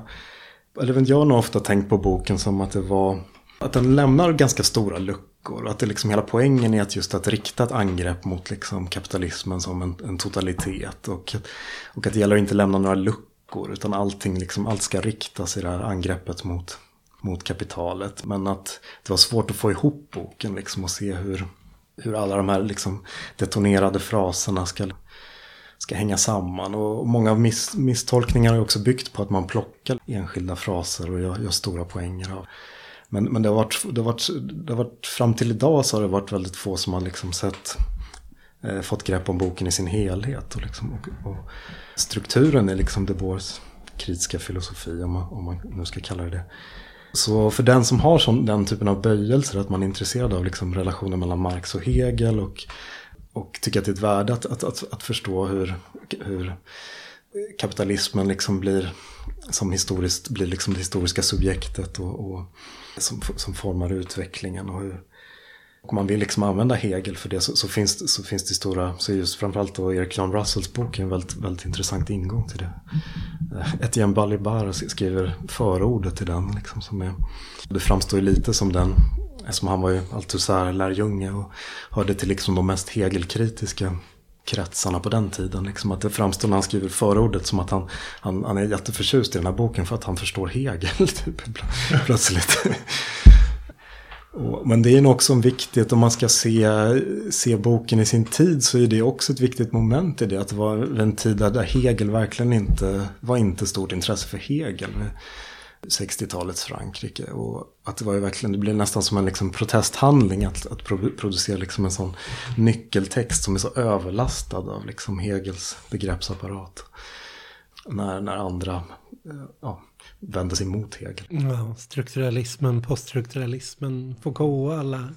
Eller jag har nog ofta tänkt på boken som att det var att den lämnar ganska stora luckor. Att det liksom hela poängen är att just att rikta ett angrepp mot liksom kapitalismen som en, en totalitet. Och, och att det gäller att inte lämna några luckor utan allting liksom, allt ska riktas i det här angreppet mot mot kapitalet. Men att det var svårt att få ihop boken liksom och se hur, hur alla de här liksom detonerade fraserna ska, ska hänga samman. Och många miss, misstolkningarna har också byggt på att man plockar enskilda fraser och gör, gör stora poänger av. Men, men det, har varit, det, har varit, det har varit, fram till idag så har det varit väldigt få som har liksom sett, eh, fått grepp om boken i sin helhet. Och, liksom, och, och strukturen är liksom De Boers kritiska filosofi, om man, om man nu ska kalla det det. Så för den som har sån, den typen av böjelser, att man är intresserad av liksom relationen mellan Marx och Hegel och, och tycker att det är ett värde att, att, att, att förstå hur, hur kapitalismen liksom blir som historiskt blir liksom det historiska subjektet och, och som, som formar utvecklingen och hur, och man vill liksom använda Hegel för det så, så, finns, så finns det stora, så just framförallt då Erik John Russells bok är en väldigt, väldigt intressant ingång till det. Eh, Etienne Balibar skriver förordet till den. Liksom, som är, det framstår ju lite som den, eftersom han var ju Althusser-lärjunge och hörde till liksom de mest Hegel-kritiska kretsarna på den tiden. Liksom att det framstår när han skriver förordet som att han, han, han är jätteförtjust i den här boken för att han förstår Hegel. <laughs> Typ, plötsligt. Men det är nog också en viktigt, om man ska se, se boken i sin tid så är det också ett viktigt moment i det. Att det var en tid där Hegel verkligen inte var inte stort intresse för Hegel. 60-talets Frankrike. Och att det var ju verkligen, det blev nästan som en liksom protesthandling att, att producera liksom en sån nyckeltext som är så överlastad av liksom Hegels begreppsapparat. När, när andra eh, ja, vände sig mot Hegel. Ja, strukturalismen, poststrukturalismen, Foucault och alla.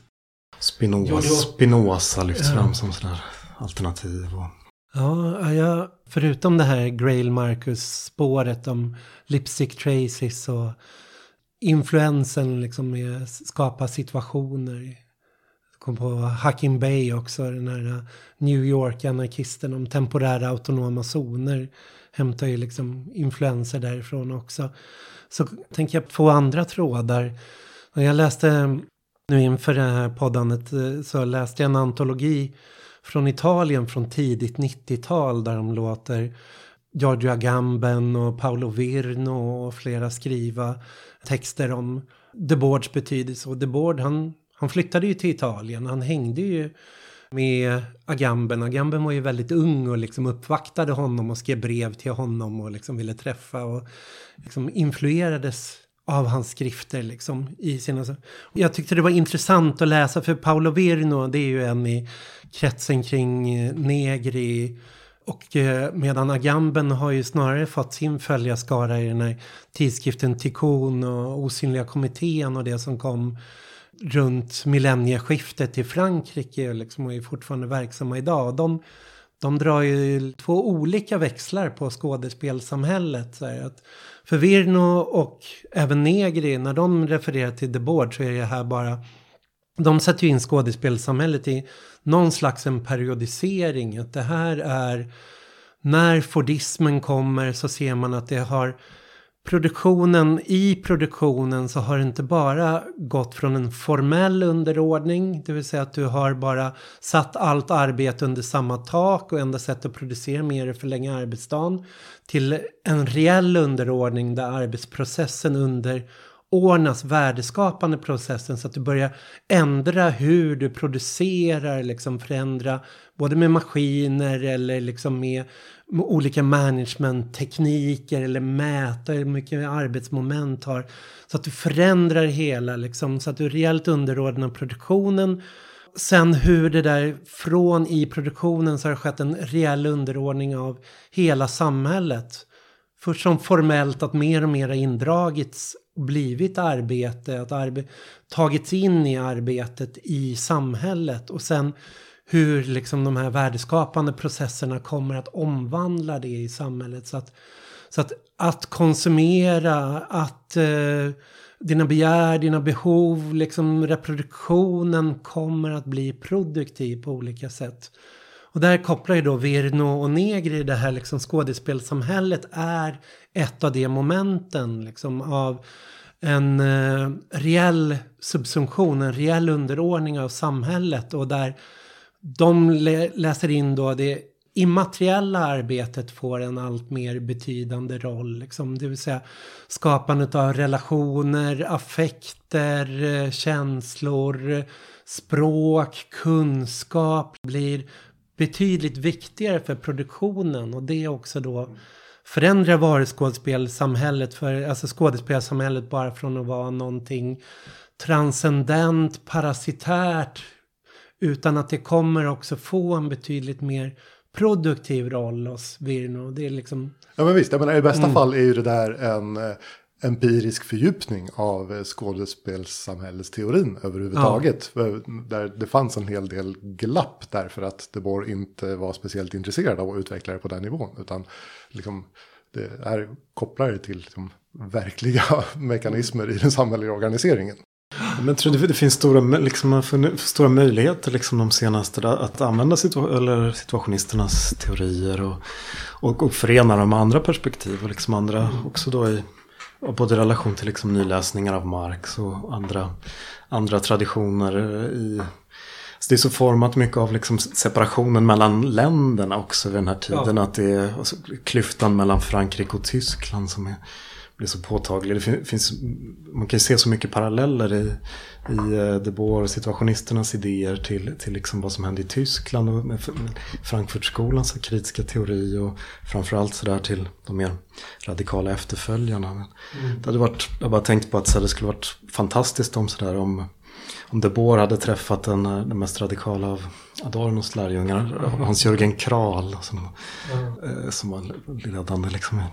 Spinoza, Spinoza lyfts ja. fram som sådär alternativ. Och... Ja, ja, förutom det här Grail Marcus-spåret om lipstick traces och influensen liksom med att skapa situationer. kom på Hacking Bay också, den här New York-anarkisten om temporära autonoma zoner hämtar ju liksom influenser därifrån också. Så tänker jag på andra trådar. Jag läste nu inför det här poddandet eh, så läste jag en antologi från Italien från tidigt 90-tal där de låter Giorgio Agamben och Paolo Virno och flera skriva texter om Debord's betydelse. Och Debord han, han flyttade ju till Italien. Han hängde ju med Agamben. Agamben var ju väldigt ung och liksom uppvaktade honom och skrev brev till honom och liksom ville träffa och liksom influerades av hans skrifter liksom i sina... Jag tyckte det var intressant att läsa för Paolo Virno det är ju en i kretsen kring eh, Negri och eh, medan Agamben har ju snarare fått sin följarskara i den här tidskriften Tikon och Osynliga kommittén och det som kom runt millennieskiftet i Frankrike liksom, och är fortfarande verksamma idag. De, de drar ju två olika växlar på skådespelsamhället. Så här, att för Virno och även Negri, när de refererar till The Board så är det här bara... De sätter ju in skådespelsamhället i någon slags en periodisering. Att det här är... När Fordismen kommer så ser man att det har produktionen, i produktionen så har det inte bara gått från en formell underordning, det vill säga att du har bara satt allt arbete under samma tak och enda sätt att producera mer är att förlänga arbetsdagen, till en reell underordning där arbetsprocessen underordnas värdeskapande processen så att du börjar ändra hur du producerar, liksom förändra både med maskiner eller liksom med olika managementtekniker eller mäta hur mycket arbetsmoment har. Så att du förändrar hela liksom så att du rejält underordnar produktionen. Sen hur det där från i produktionen så har det skett en rejäl underordning av hela samhället. Först som formellt att mer och mer har indragits blivit arbete, att arbe tagits in i arbetet i samhället och sen hur liksom de här värdeskapande processerna kommer att omvandla det i samhället. Så att, så att, att konsumera, att eh, dina begär, dina behov, liksom reproduktionen kommer att bli produktiv på olika sätt. Och där kopplar ju då Virno och Negri, det här liksom skådespelsamhället är ett av de momenten liksom av en eh, reell subsumption, en reell underordning av samhället och där de läser in då det immateriella arbetet får en allt mer betydande roll. Liksom, det vill säga skapandet av relationer, affekter, eh, känslor, språk, kunskap blir betydligt viktigare för produktionen och det också då förändrar varuskådespelsamhället för alltså skådespelsamhället bara från att vara någonting transcendent, parasitärt utan att det kommer också få en betydligt mer produktiv roll hos Virno. Det är liksom... Ja men visst, jag menar, i bästa mm. fall är ju det där en eh, empirisk fördjupning av eh, skådespelssamhällesteorin överhuvudtaget. Ja. Där det fanns en hel del glapp därför att De Boer inte var speciellt intresserad av att utveckla det på den nivån. Utan liksom, det är kopplare till liksom, verkliga <laughs> mekanismer i den samhälleliga organiseringen. Men jag tror det, det finns stora, liksom, stora möjligheter liksom, de senaste att använda situa eller situationisternas teorier och, och, och förena dem med andra perspektiv. Och liksom andra också då i både i relation till liksom nyläsningar av Marx och andra, andra traditioner i så det är så format mycket av liksom separationen mellan länderna också vid den här tiden. Ja. Att det är alltså, klyftan mellan Frankrike och Tyskland som är blir så påtaglig. Det finns, man kan ju se så mycket paralleller i, i eh, De Boer situationisternas idéer till, till liksom vad som hände i Tyskland och med Frankfurtskolans kritiska teori och framförallt sådär till de mer radikala efterföljarna. Mm. Det hade varit, jag har bara tänkt på att så det skulle varit fantastiskt om sådär om om De Boer hade träffat den, eh, den mest radikala av Adornos lärjungar, Hans-Jörgen Kral, som, mm. som var ledande liksom, i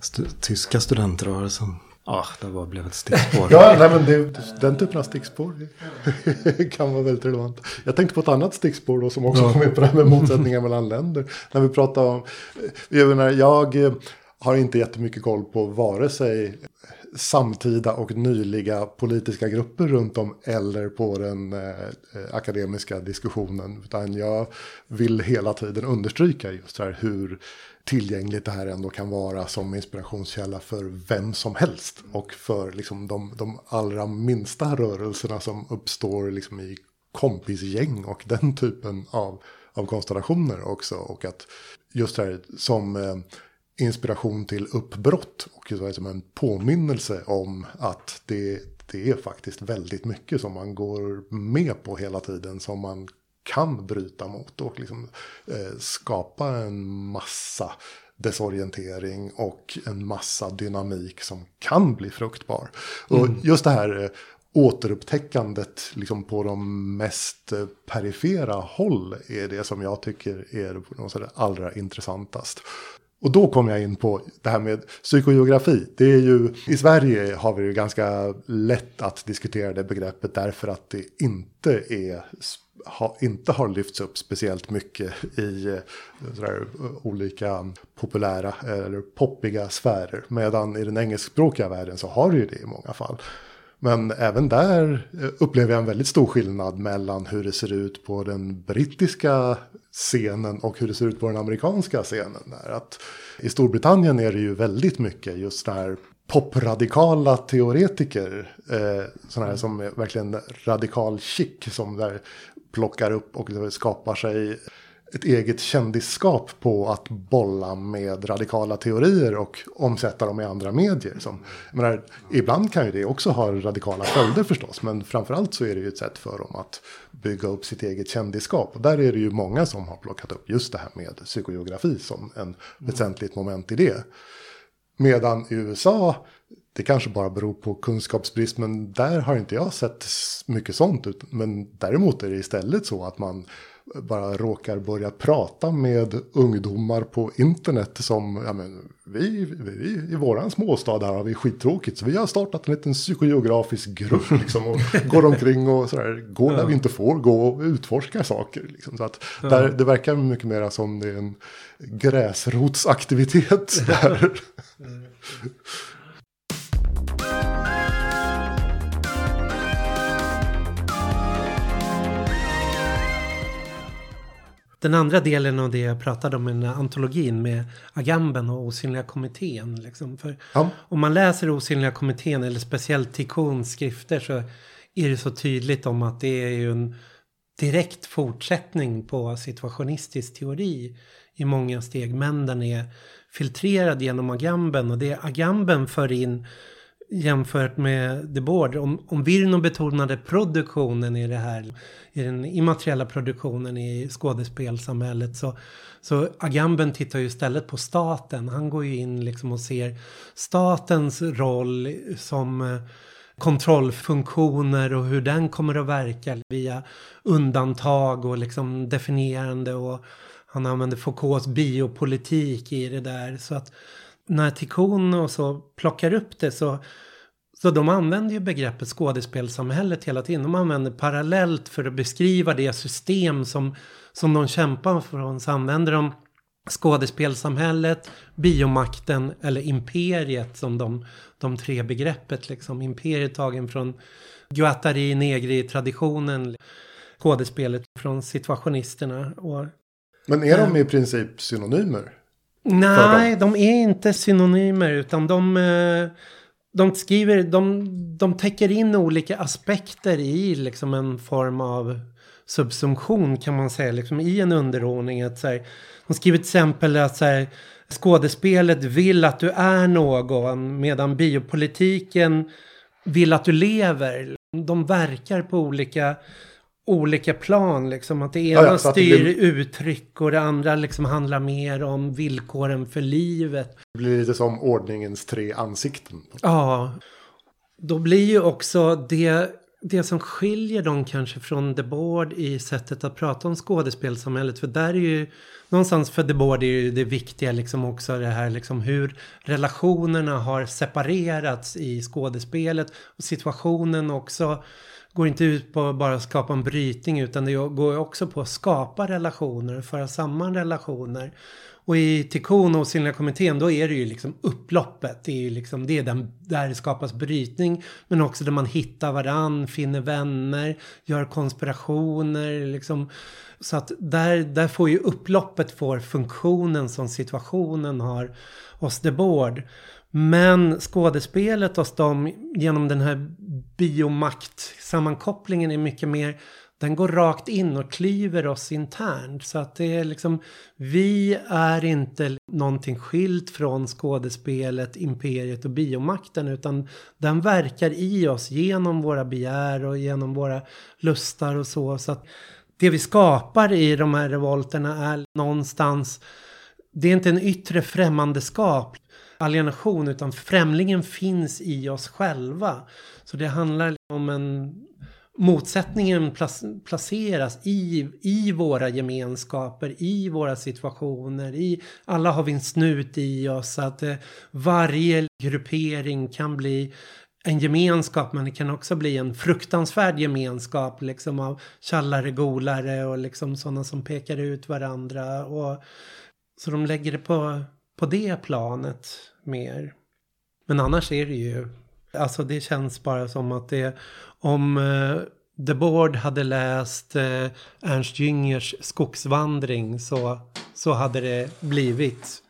stu, tyska studentrörelsen. Ja, det var, blev ett stickspår. <laughs> ja, nej, men det, den typen av stickspår <laughs> kan vara väldigt relevant. Jag tänkte på ett annat stickspår då, som också ja. kom in på det här med motsättningar mellan länder. När vi pratar om, jag, menar, jag har inte jättemycket koll på vare sig samtida och nyliga politiska grupper runt om eller på den eh, eh, akademiska diskussionen. Utan jag vill hela tiden understryka just här hur tillgängligt det här ändå kan vara som inspirationskälla för vem som helst. Och för liksom de, de allra minsta rörelserna som uppstår liksom i kompisgäng och den typen av, av konstellationer också. Och att just det här som eh, inspiration till uppbrott och som en påminnelse om att det, det är faktiskt väldigt mycket som man går med på hela tiden som man kan bryta mot och liksom eh, skapa en massa desorientering och en massa dynamik som kan bli fruktbar. Och mm. just det här eh, återupptäckandet liksom på de mest eh, perifera håll är det som jag tycker är allra intressantast. Och då kom jag in på det här med psykogeografi. Det är ju, I Sverige har vi ju ganska lätt att diskutera det begreppet därför att det inte är ha, inte har lyfts upp speciellt mycket i eh, sådär, eh, olika populära eh, eller poppiga sfärer. Medan i den engelskspråkiga världen så har det ju det i många fall. Men även där eh, upplever jag en väldigt stor skillnad mellan hur det ser ut på den brittiska scenen och hur det ser ut på den amerikanska scenen. Där. Att I Storbritannien är det ju väldigt mycket just där popradikala teoretiker. Eh, sådana här som är verkligen radikal chic som där plockar upp och skapar sig ett eget kändisskap på att bolla med radikala teorier och omsätta dem i andra medier. Som, menar, ibland kan ju det också ha radikala följder förstås, men framförallt så är det ju ett sätt för dem att bygga upp sitt eget kändisskap. Och där är det ju många som har plockat upp just det här med psykogeografi som en väsentligt moment i det. Medan i USA, det kanske bara beror på kunskapsbrist, men där har inte jag sett mycket sånt. Men däremot är det istället så att man bara råkar börja prata med ungdomar på internet som, ja men, vi, vi i våran småstad här har vi skittråkigt så vi har startat en liten psykogeografisk grupp <laughs> liksom och går omkring och sådär, går där vi inte får gå och utforskar saker. Liksom, så att där, det verkar mycket mer som det är en gräsrotsaktivitet <laughs> där. Den andra delen av det jag pratade om, i antologin med Agamben och Osynliga kommittén. Liksom. För ja. Om man läser Osynliga kommittén eller speciellt Tikons skrifter så är det så tydligt om att det är ju en direkt fortsättning på situationistisk teori i många steg. Men den är filtrerad genom Agamben och det Agamben för in jämfört med The Board. Om, om Virno betonade produktionen i det här, i den immateriella produktionen i skådespelsamhället så, så Agamben tittar ju istället på staten. Han går ju in liksom och ser statens roll som eh, kontrollfunktioner och hur den kommer att verka via undantag och liksom definierande och han använder Foucaults biopolitik i det där. Så att när Tikkun och så plockar upp det så så de använder ju begreppet skådespelsamhället hela tiden. De använder parallellt för att beskriva det system som, som de kämpar för. Så använder de skådespelsamhället, biomakten eller imperiet som de, de tre begreppet. Liksom. Imperiet tagen från Guattari Negri-traditionen. Skådespelet från situationisterna. Och, Men är de i princip synonymer? Nej, de är inte synonymer utan de... Eh, de skriver, de, de täcker in olika aspekter i liksom en form av subsumption kan man säga, liksom i en underordning. Att, så här, de skriver till exempel att så här, skådespelet vill att du är någon medan biopolitiken vill att du lever. De verkar på olika olika plan. Liksom. Att det ena ja, ja, styr det blir... uttryck och det andra liksom handlar mer om villkoren för livet. Det blir lite som ordningens tre ansikten. Ja. Då blir ju också det, det som skiljer dem kanske från The Board i sättet att prata om skådespelsamhället. För där är ju någonstans för The Board är ju det viktiga liksom också det här liksom hur relationerna har separerats i skådespelet. Och situationen också går inte ut på att bara skapa en brytning utan det går också på att skapa relationer, föra samman relationer. Och i Tikon och Osynliga kommittén då är det ju liksom upploppet. Det är ju liksom, det är den, där det skapas brytning. Men också där man hittar varann, finner vänner, gör konspirationer. Liksom. Så att där, där får ju upploppet får funktionen som situationen har hos The Board. Men skådespelet hos dem genom den här biomakt-sammankopplingen är mycket mer den går rakt in och klyver oss internt. Så att det är liksom, vi är inte någonting skilt från skådespelet, imperiet och biomakten. Utan den verkar i oss genom våra begär och genom våra lustar och så. Så att det vi skapar i de här revolterna är någonstans, det är inte en yttre främmandeskap alienation utan främlingen finns i oss själva. Så det handlar om en motsättningen placeras i, i våra gemenskaper, i våra situationer. I, alla har vi en snut i oss. Att eh, varje gruppering kan bli en gemenskap men det kan också bli en fruktansvärd gemenskap liksom av tjallare, golare och liksom sådana som pekar ut varandra. Och, så de lägger det på, på det planet mer. Men annars är det ju, alltså det känns bara som att det, om eh, The Board hade läst eh, Ernst Jüngers Skogsvandring så, så hade det blivit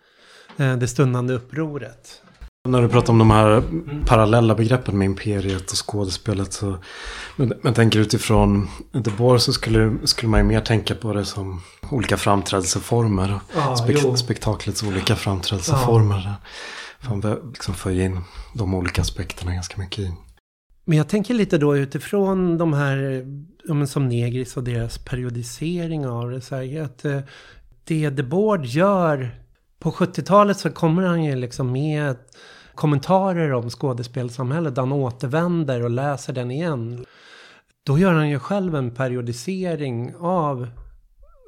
eh, det stundande upproret. När du pratar om de här parallella begreppen med imperiet och skådespelet. Så, men, men tänker utifrån The Board så skulle, skulle man ju mer tänka på det som olika framträdelseformer. Ja, spek, spektaklets olika framträdelseformer. Ja. Fan, liksom få in de olika aspekterna ganska mycket i. Men jag tänker lite då utifrån de här, ja, som Negris och deras periodisering av det. Så här, att eh, det The Board gör, på 70-talet så kommer han ju liksom med kommentarer om skådespelsamhället. Han återvänder och läser den igen. Då gör han ju själv en periodisering av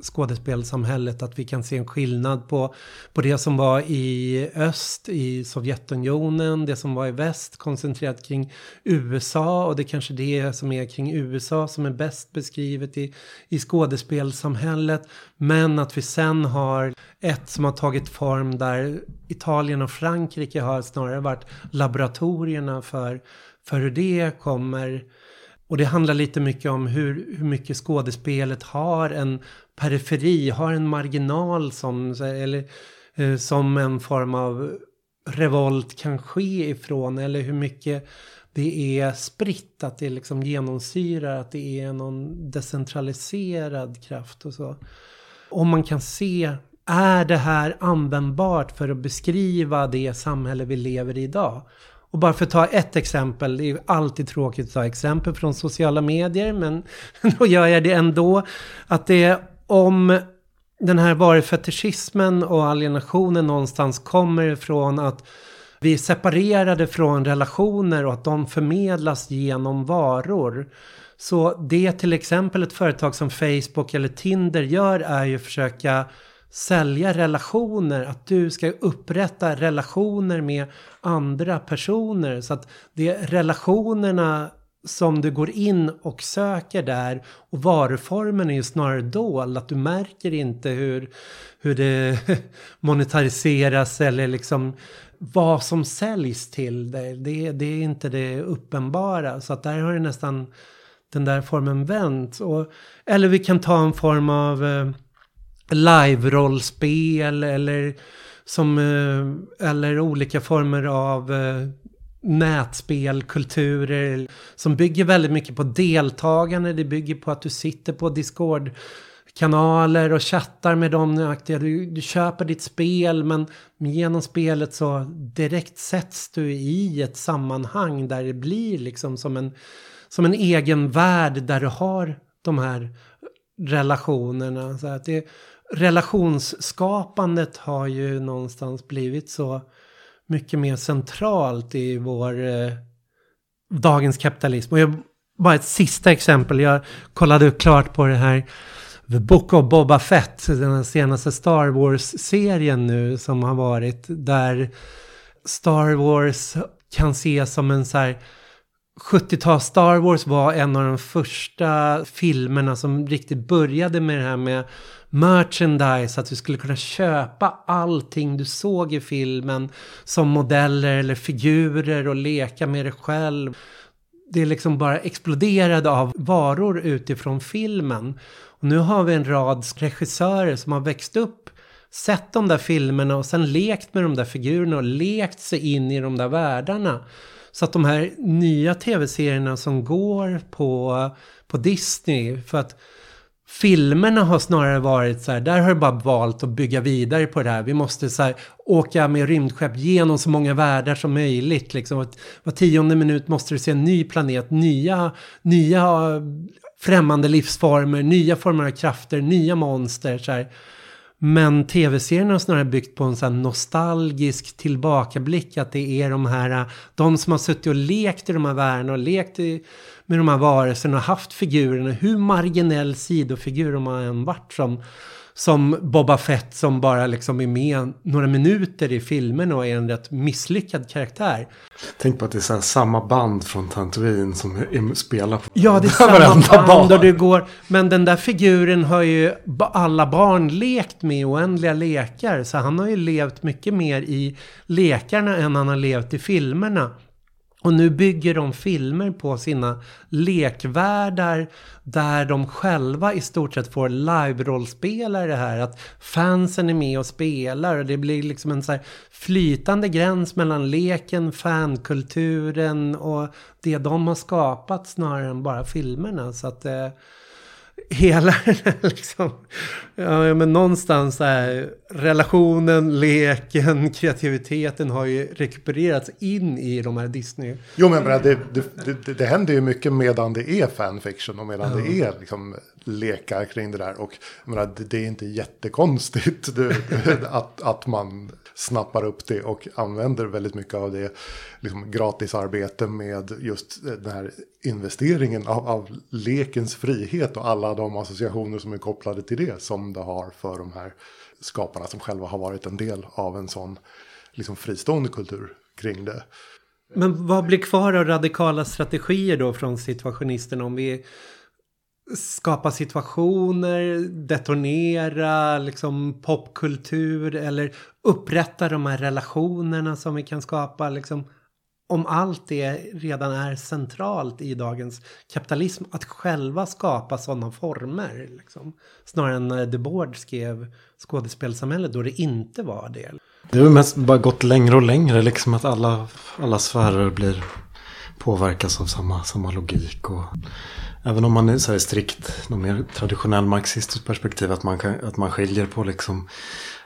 skådespelsamhället. Att vi kan se en skillnad på, på det som var i öst i Sovjetunionen, det som var i väst koncentrerat kring USA och det är kanske det som är kring USA som är bäst beskrivet i, i skådespelsamhället. Men att vi sen har ett som har tagit form där Italien och Frankrike har snarare varit laboratorierna för, för hur det kommer och det handlar lite mycket om hur, hur mycket skådespelet har en periferi, har en marginal som, eller, eh, som en form av revolt kan ske ifrån. Eller hur mycket det är spritt, att det liksom genomsyrar, att det är någon decentraliserad kraft och så. Om man kan se, är det här användbart för att beskriva det samhälle vi lever i idag? Och bara för att ta ett exempel, det är ju alltid tråkigt att ta exempel från sociala medier, men <laughs> då gör jag det ändå. Att det är om den här varufetischismen och alienationen någonstans kommer ifrån att vi är separerade från relationer och att de förmedlas genom varor. Så det till exempel ett företag som Facebook eller Tinder gör är ju att försöka sälja relationer, att du ska upprätta relationer med andra personer. Så att det är relationerna som du går in och söker där och varuformen är ju snarare dold. Att du märker inte hur, hur det <laughs> monetariseras eller liksom vad som säljs till dig. Det, det är inte det uppenbara. Så att där har det nästan den där formen vänt. Och, eller vi kan ta en form av eh, live-rollspel eller som, eh, eller olika former av eh, nätspel, kulturer som bygger väldigt mycket på deltagande. Det bygger på att du sitter på Discord kanaler och chattar med dem. Du, du köper ditt spel men genom spelet så direkt sätts du i ett sammanhang där det blir liksom som en, som en egen värld där du har de här relationerna. Så att det, relationsskapandet har ju någonstans blivit så mycket mer centralt i vår eh, dagens kapitalism. Och jag, bara ett sista exempel. Jag kollade klart på det här The Book of Boba Fett, den senaste Star Wars-serien nu som har varit. Där Star Wars kan ses som en så här 70-tals Star Wars var en av de första filmerna som riktigt började med det här med merchandise, att du skulle kunna köpa allting du såg i filmen som modeller eller figurer och leka med dig själv. Det liksom bara exploderade av varor utifrån filmen. Och nu har vi en rad regissörer som har växt upp sett de där filmerna och sen lekt med de där figurerna och lekt sig in i de där världarna. Så att de här nya tv-serierna som går på, på Disney, för att filmerna har snarare varit så här, där har du bara valt att bygga vidare på det här. Vi måste så här, åka med rymdskepp genom så många världar som möjligt. Liksom. Var tionde minut måste du se en ny planet, nya, nya eh, främmande livsformer, nya former av krafter, nya monster. Så här. Men tv-serien har snarare byggt på en sån nostalgisk tillbakablick. Att det är de här, äh, de som har suttit och lekt i de här världarna och lekt i, med de här varelserna och haft figurerna. Hur marginell sidofigur de har än varit som som Boba Fett som bara liksom är med några minuter i filmen och är en rätt misslyckad karaktär. Tänk på att det är så samma band från Tatooine som är, spelar på Ja, det är <laughs> samma band och det går. Men den där figuren har ju alla barn lekt med oändliga lekar. Så han har ju levt mycket mer i lekarna än han har levt i filmerna. Och nu bygger de filmer på sina lekvärldar där de själva i stort sett får live-rollspelare här. Att fansen är med och spelar och det blir liksom en så här flytande gräns mellan leken, fankulturen och det de har skapat snarare än bara filmerna. Så att eh, hela <laughs> liksom, ja men någonstans här, relationen, leken, <laughs> kreativiteten har ju rekupererats in i de här Disney. Jo men det, det, det, det händer ju mycket medan det är fanfiction och medan mm. det är liksom lekar kring det där. Och menar, det är inte jättekonstigt <laughs> att, att man snappar upp det och använder väldigt mycket av det liksom, gratisarbete med just den här investeringen av, av lekens frihet och alla de associationer som är kopplade till det som det har för de här skaparna som själva har varit en del av en sån liksom, fristående kultur kring det. Men vad blir kvar av radikala strategier då från situationisterna om vi skapa situationer, detonera liksom popkultur eller upprätta de här relationerna som vi kan skapa. Liksom, om allt det redan är centralt i dagens kapitalism, att själva skapa sådana former. Liksom. Snarare än när Debord skrev skådespelsamhället då det inte var det. Det har mest bara gått längre och längre, liksom att alla, alla sfärer blir påverkas av samma, samma logik. Och Även om man är så här strikt, någon mer traditionell marxistisk perspektiv, att man, kan, att man skiljer på liksom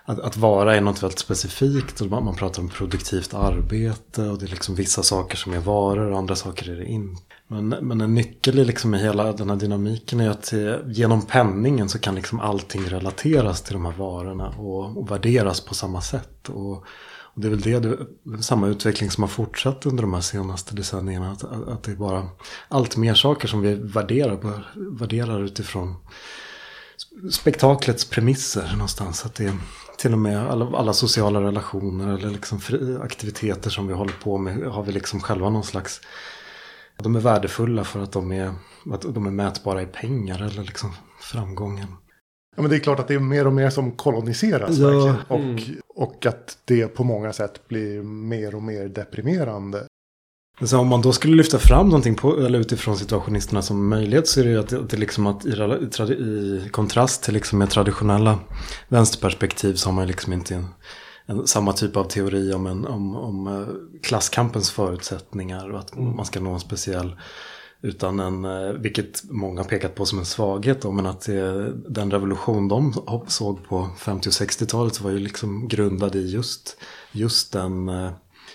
att, att vara är något väldigt specifikt och man, man pratar om produktivt arbete och det är liksom vissa saker som är varor och andra saker är det inte. Men, men en nyckel i, liksom i hela den här dynamiken är att eh, genom penningen så kan liksom allting relateras till de här varorna och, och värderas på samma sätt. Och, och det är väl det, det, samma utveckling som har fortsatt under de här senaste decennierna. Att, att det är bara allt mer saker som vi värderar, värderar utifrån spektaklets premisser någonstans. Att det är till och med alla, alla sociala relationer eller liksom aktiviteter som vi håller på med har vi liksom själva någon slags de är värdefulla för att de är, att de är mätbara i pengar eller liksom framgången. Ja, men det är klart att det är mer och mer som koloniseras. Ja. Och, mm. och att det på många sätt blir mer och mer deprimerande. Så om man då skulle lyfta fram någonting på, eller utifrån situationisterna som möjlighet så är det ju att, det liksom att i, i, i kontrast till liksom med traditionella vänsterperspektiv så har man liksom inte en, en, samma typ av teori om, en, om, om eh, klasskampens förutsättningar och att mm. man ska nå en speciell utan en, eh, vilket många pekat på som en svaghet då, men att det, den revolution de såg på 50 och 60-talet var ju liksom grundad i just, just den eh,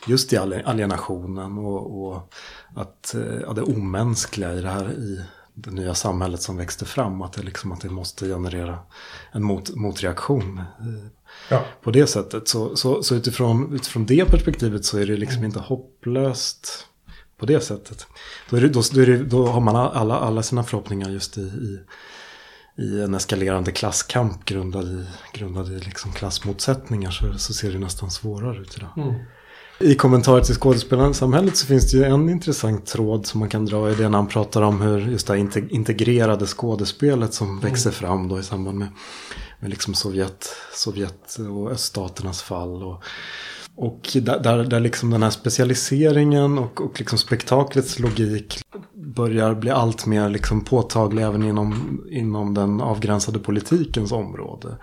just i alienationen och, och att eh, ja, det omänskliga i det här i det nya samhället som växte fram. Att det, liksom, att det måste generera en mot, motreaktion. Ja. På det sättet. Så, så, så utifrån, utifrån det perspektivet så är det liksom inte hopplöst på det sättet. Då, det, då, då, det, då, har man alla, alla sina förhoppningar just i, i, i en eskalerande klasskamp grundad i, grundad i liksom klassmotsättningar så, så ser det nästan svårare ut idag. Mm. I kommentarer till skådespelarsamhället så finns det ju en intressant tråd som man kan dra i det när han pratar om hur just det integrerade skådespelet som mm. växer fram då i samband med, med liksom Sovjet, Sovjet och öststaternas fall. Och, och där, där, där liksom den här specialiseringen och, och liksom spektaklets logik börjar bli allt mer liksom påtaglig även inom, inom den avgränsade politikens område.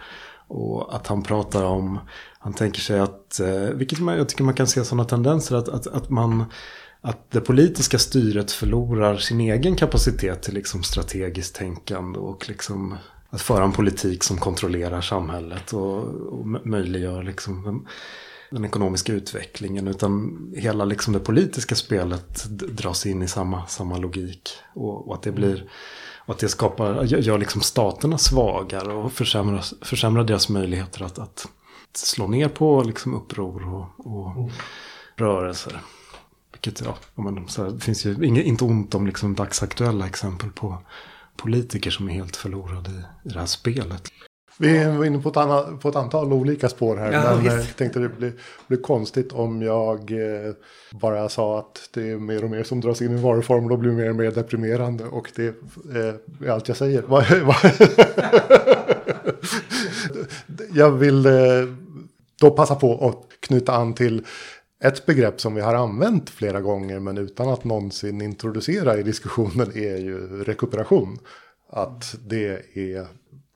Och att han pratar om, han tänker sig att, eh, vilket man, jag tycker man kan se sådana tendenser, att, att, att man att det politiska styret förlorar sin egen kapacitet till liksom strategiskt tänkande och liksom att föra en politik som kontrollerar samhället och, och möjliggör liksom den, ekonomiska utvecklingen. Utan hela liksom det politiska spelet dras in i samma, samma logik. Och, och att det blir och att det skapar, gör liksom staterna svagare och försämrar, försämrar deras möjligheter att, att slå ner på liksom uppror och, och mm. rörelser. Vilket, ja, men, så här, det finns ju inget, inte ont om liksom dagsaktuella exempel på politiker som är helt förlorade i, i det här spelet. Vi är inne på ett, annat, på ett antal olika spår här. Ja, men jag tänkte det blir, blir konstigt om jag eh, bara sa att det är mer och mer som dras in i varuform. Och blir mer och mer deprimerande. Och det eh, är allt jag säger. <laughs> jag vill eh, då passa på att knyta an till ett begrepp som vi har använt flera gånger men utan att någonsin introducera i diskussionen är ju rekuperation. Att det är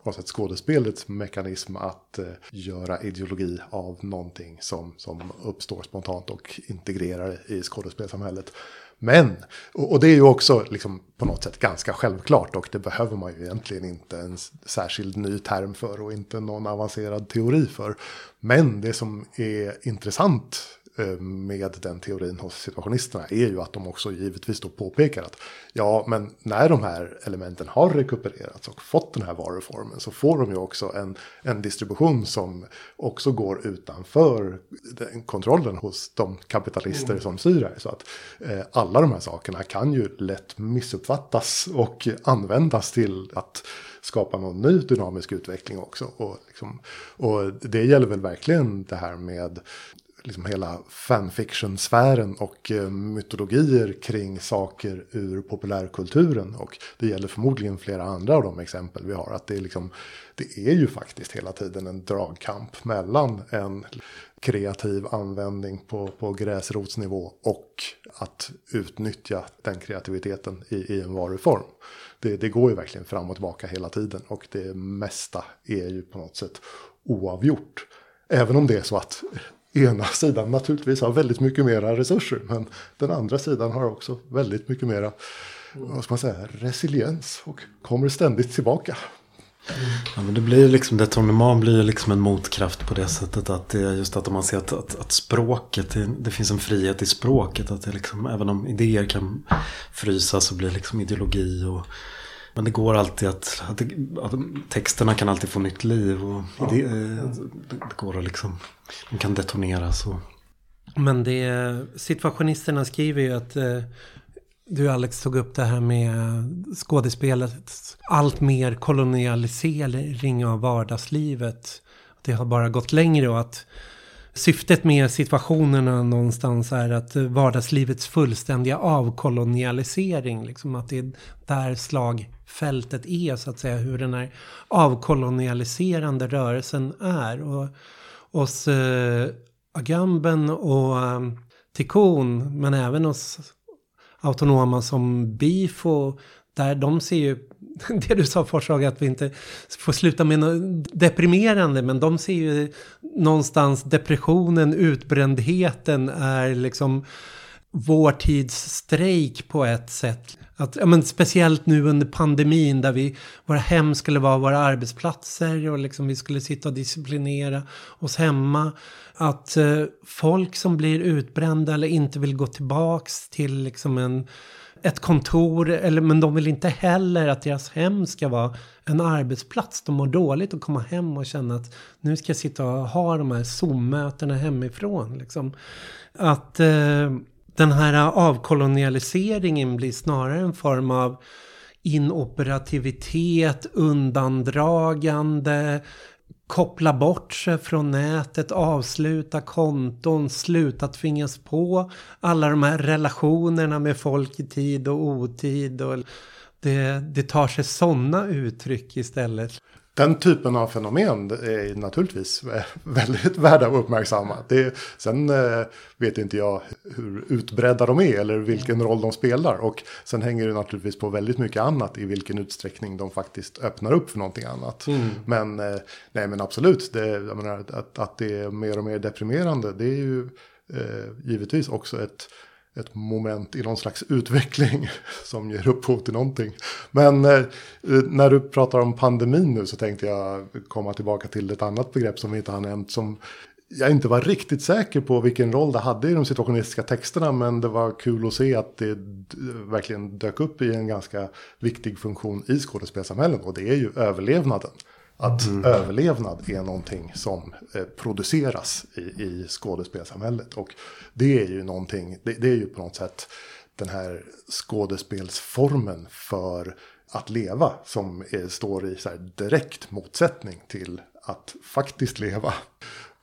på något sätt skådespelets mekanism att eh, göra ideologi av någonting som, som uppstår spontant och integrerar i skådespelsamhället. Men, och det är ju också liksom på något sätt ganska självklart och det behöver man ju egentligen inte en särskild ny term för och inte någon avancerad teori för. Men det som är intressant med den teorin hos situationisterna är ju att de också givetvis då påpekar att ja, men när de här elementen har rekupererats och fått den här varuformen så får de ju också en, en distribution som också går utanför den kontrollen hos de kapitalister mm. som styr här. Så att eh, alla de här sakerna kan ju lätt missuppfattas och användas till att skapa någon ny dynamisk utveckling också. Och, liksom, och det gäller väl verkligen det här med liksom hela fanfiction-sfären och eh, mytologier kring saker ur populärkulturen. Och det gäller förmodligen flera andra av de exempel vi har. Att det är, liksom, det är ju faktiskt hela tiden en dragkamp mellan en kreativ användning på, på gräsrotsnivå och att utnyttja den kreativiteten i, i en varuform. Det, det går ju verkligen fram och tillbaka hela tiden och det mesta är ju på något sätt oavgjort. Även om det är så att ena <laughs> sidan naturligtvis har väldigt mycket mera resurser. Men den andra sidan har också väldigt mycket mera vad ska man säga, resiliens och kommer ständigt tillbaka. Ja, men det blir liksom, detournement blir liksom en motkraft på det sättet att det är just att om man ser att, att, att språket, det, det, finns en frihet i språket. Att det liksom, även om idéer kan frysas så blir liksom ideologi och men det går alltid att, att, att texterna kan alltid få nytt liv. Och ja. det, det, går att liksom, de kan detoneras. Och... Men det, situationisterna skriver ju att eh, du Alex tog upp det här med skådespelet. Allt mer kolonialisering av vardagslivet. Det har bara gått längre och att syftet med situationerna någonstans är att vardagslivets fullständiga avkolonialisering. Liksom att det är där fältet är så att säga. Hur den här avkolonialiserande rörelsen är. Och hos eh, Agamben och eh, Tikkun men även hos autonoma som Bifo. Där de ser ju <laughs> det du sa Forshaga att vi inte får sluta med något deprimerande. Men de ser ju någonstans depressionen, utbrändheten är liksom vår tids strejk på ett sätt. Att, ja, men speciellt nu under pandemin där vi, våra hem skulle vara våra arbetsplatser och liksom vi skulle sitta och disciplinera oss hemma. Att eh, folk som blir utbrända eller inte vill gå tillbaks till liksom en ett kontor, eller, men de vill inte heller att deras hem ska vara en arbetsplats. De mår dåligt att komma hem och känna att nu ska jag sitta och ha de här Zoom-mötena hemifrån. Liksom. Att eh, den här äh, avkolonialiseringen blir snarare en form av inoperativitet, undandragande, koppla bort sig från nätet, avsluta konton, sluta tvingas på alla de här relationerna med folk i tid och otid. Och det, det tar sig sådana uttryck istället. Den typen av fenomen är naturligtvis <laughs> väldigt värda att uppmärksamma. Det, sen eh, vet inte jag hur utbredda de är eller vilken roll de spelar. Och sen hänger det naturligtvis på väldigt mycket annat i vilken utsträckning de faktiskt öppnar upp för någonting annat. Mm. Men, eh, nej, men absolut, det, menar, att, att det är mer och mer deprimerande det är ju eh, givetvis också ett ett moment i någon slags utveckling <laughs> som ger upphov till någonting. Men eh, eh, när du pratar om pandemin nu så tänkte jag komma tillbaka till ett annat begrepp som vi inte har nämnt som jag inte var riktigt säker på vilken roll det hade i de situationistiska texterna men det var kul att se att det eh, verkligen dök upp i en ganska viktig funktion i skådespelsamhället och det är ju överlevnaden. Att mm. överlevnad är någonting som eh, produceras i, i skådespelsamhället. Och det är ju någonting, det, det, är ju på något sätt den här skådespelsformen för att leva som är, står i så direkt motsättning till att faktiskt leva.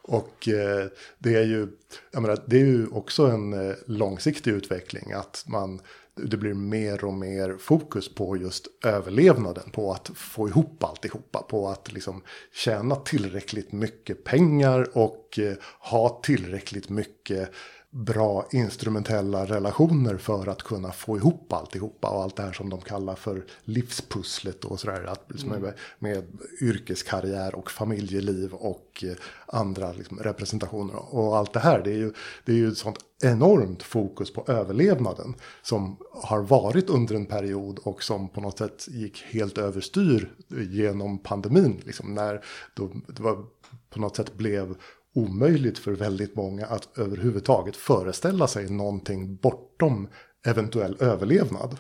Och eh, det, är ju, jag menar, det är ju också en eh, långsiktig utveckling att man det blir mer och mer fokus på just överlevnaden, på att få ihop alltihopa, på att liksom tjäna tillräckligt mycket pengar och eh, ha tillräckligt mycket bra instrumentella relationer för att kunna få ihop alltihopa och allt det här som de kallar för livspusslet och sådär. Att, liksom mm. med, med yrkeskarriär och familjeliv och eh, andra liksom, representationer och allt det här. Det är ju, det är ju ett sånt enormt fokus på överlevnaden som har varit under en period och som på något sätt gick helt överstyr genom pandemin. Liksom, när då, det var, på något sätt blev omöjligt för väldigt många att överhuvudtaget föreställa sig någonting bortom eventuell överlevnad.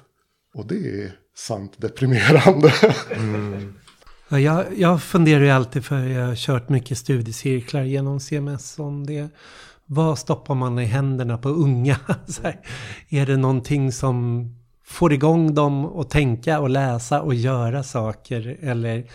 Och det är sant deprimerande. Mm. <laughs> Ja, jag, jag funderar ju alltid, för jag har kört mycket studiecirklar genom CMS om det. Vad stoppar man i händerna på unga? <laughs> Här, är det någonting som får igång dem att tänka och läsa och göra saker? Eller,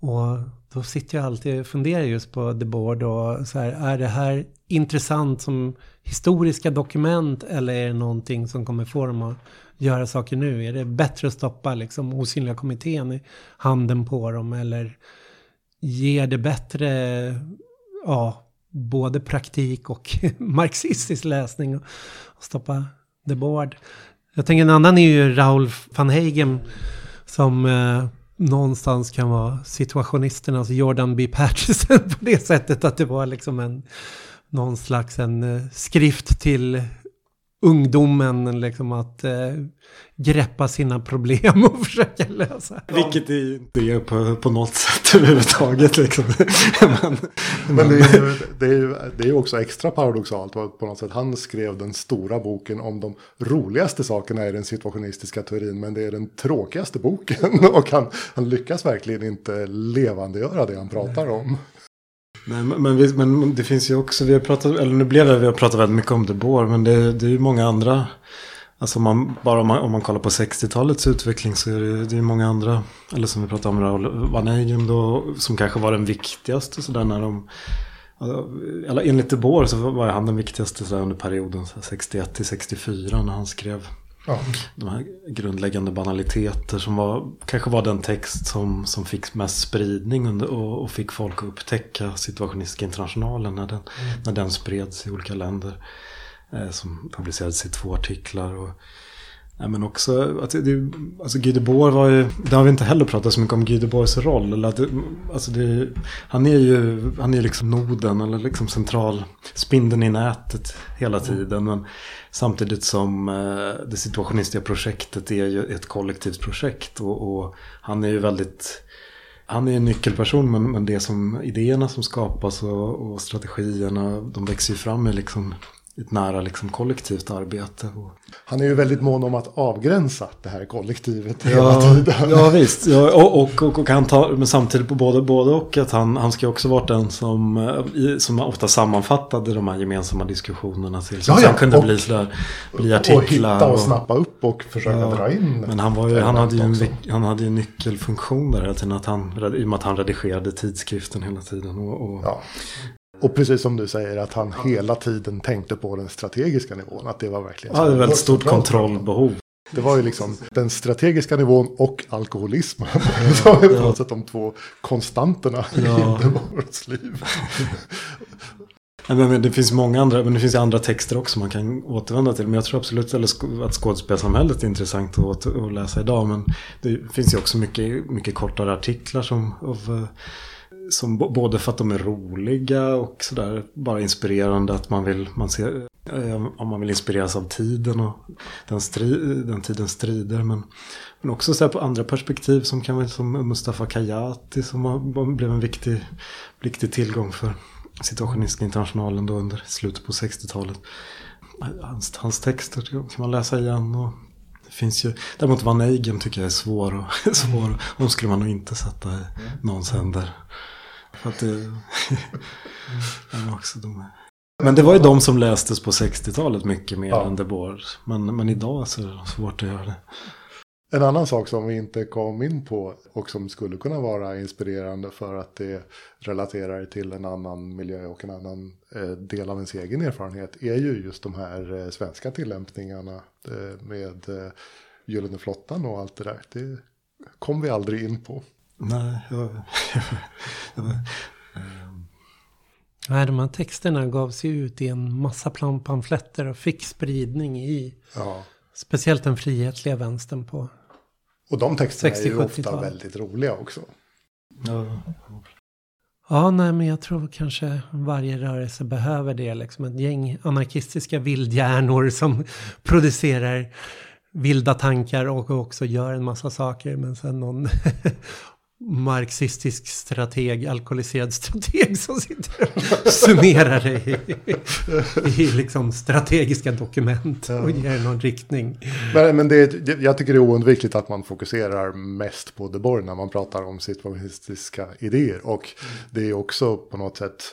och då sitter jag alltid och funderar just på The Board och så här, är det här intressant som historiska dokument eller är det någonting som kommer få dem att göra saker nu? Är det bättre att stoppa liksom osynliga kommittén i handen på dem eller ger det bättre, ja, både praktik och <laughs> marxistisk läsning och, stoppa The Board? Jag tänker en annan är ju Raoul van Heigen som eh, någonstans kan vara situationisternas Jordan B. Patterson <laughs> på det sättet att det var liksom en någon slags en eh, skrift till ungdomen liksom att eh, greppa sina problem <laughs> och försöka lösa. Vilket det inte är på, på något sätt <laughs> överhuvudtaget. Liksom. <laughs> men, men det, är ju, det, är ju, det är också extra paradoxalt på något sätt. Han skrev den stora boken om de roligaste sakerna i den situationistiska teorin. Men det är den tråkigaste boken. Och han, han lyckas verkligen inte levandegöra det han pratar om. Nej, men, vi, men det finns ju också, vi har pratat, eller nu blev det, vi har pratat väldigt mycket om De Boer, men det, det är ju många andra. Alltså om man, bara om man, om man kollar på 60-talets utveckling så är det, det är många andra, eller som vi pratade om Raoul Van då, som kanske var den viktigaste sådär när de, eller enligt De Boer så var han den viktigaste sådär, under perioden 61 till 64 när han skrev Ja. De här grundläggande banaliteter som var, kanske var den text som, som fick mest spridning under, och, och, fick folk att upptäcka Situationistiska internationalen när den, mm. när den spreds i olika länder. Eh, som publicerades i två artiklar. Och, Nej, men också, att det, alltså Guy Debord var ju, det har vi inte heller pratat så mycket om Guy Debord's roll. Eller att det, alltså det, han är ju, han är liksom noden eller liksom central, spindeln i nätet hela mm. tiden. Men samtidigt som eh, det situationistiska projektet är ju ett kollektivt projekt. Och, och han är ju väldigt, han är en nyckelperson men, men det som idéerna som skapas och, och strategierna de växer ju fram i liksom ett nära liksom, kollektivt arbete. Han är ju väldigt mån om att avgränsa det här kollektivet ja, hela tiden. Ja visst, ja, och, och, och, och han tar, men samtidigt på både, både och att han, han ska också vara den som, eh, som ofta sammanfattade de här gemensamma diskussionerna till. Som ja, ja, kunde och, bli, sådär, bli artiklar. Och hitta och, snappa upp och försöka ja, dra in. Men han, var ju, han, hade ju en, han hade ju en nyckelfunktion där hela tiden. Att han, I och med att han redigerade tidskriften hela tiden. Och, och ja. Och precis som du säger att han hela tiden tänkte på den strategiska nivån. Att det var verkligen... Ja, det är väldigt stort kontrollbehov. Det var ju liksom den strategiska nivån och alkoholismen. <laughs> som är på något sätt de två konstanterna i Hindenburgs liv. men, det finns många andra, men det finns andra texter också man kan återvända till. Men jag tror absolut att skådespelsamhället är intressant att, att läsa idag. Men det finns ju också mycket, mycket kortare artiklar som, av, eh, som både för att de är roliga och sådär bara inspirerande att man vill, man ser, eh, om man vill inspireras av tiden och den, strid, den tidens strider. Men, men också så på andra perspektiv som kan vara som Mustafa Kayati som var, blev en viktig, viktig tillgång för Situationistiska internationalen då under slutet på 60-talet. Hans, hans texter kan man läsa igen. Och det finns ju, däremot Van Eigen tycker jag är svår. Och, <laughs> svår. De skulle man nog inte sätta i någons händer. För att det, <laughs> också de men det var ju de som lästes på 60-talet mycket mer ja. än Debord. Men, men idag så är det svårt att göra det. En annan sak som vi inte kom in på och som skulle kunna vara inspirerande för att det relaterar till en annan miljö och en annan eh, del av ens egen erfarenhet är ju just de här eh, svenska tillämpningarna eh, med Gyllene flottan och allt det där. Det kom vi aldrig in på. Nej, jag, Nej, de här texterna gavs ju ut i en massa pamfletter och fick spridning i ja. speciellt den frihetliga vänstern på och de texterna 60, är ju ofta väldigt roliga också. Ja. Ja, nej, men jag tror kanske varje rörelse behöver det. Liksom ett gäng anarkistiska vildhjärnor som <laughs> producerar vilda tankar och också gör en massa saker. Men sen någon marxistisk strateg, alkoholiserad strateg som sitter och summerar det i, i liksom strategiska dokument och ger någon riktning. Men, men det, jag tycker det är oundvikligt att man fokuserar mest på De Boer när man pratar om situationistiska idéer. Och det är också på något sätt,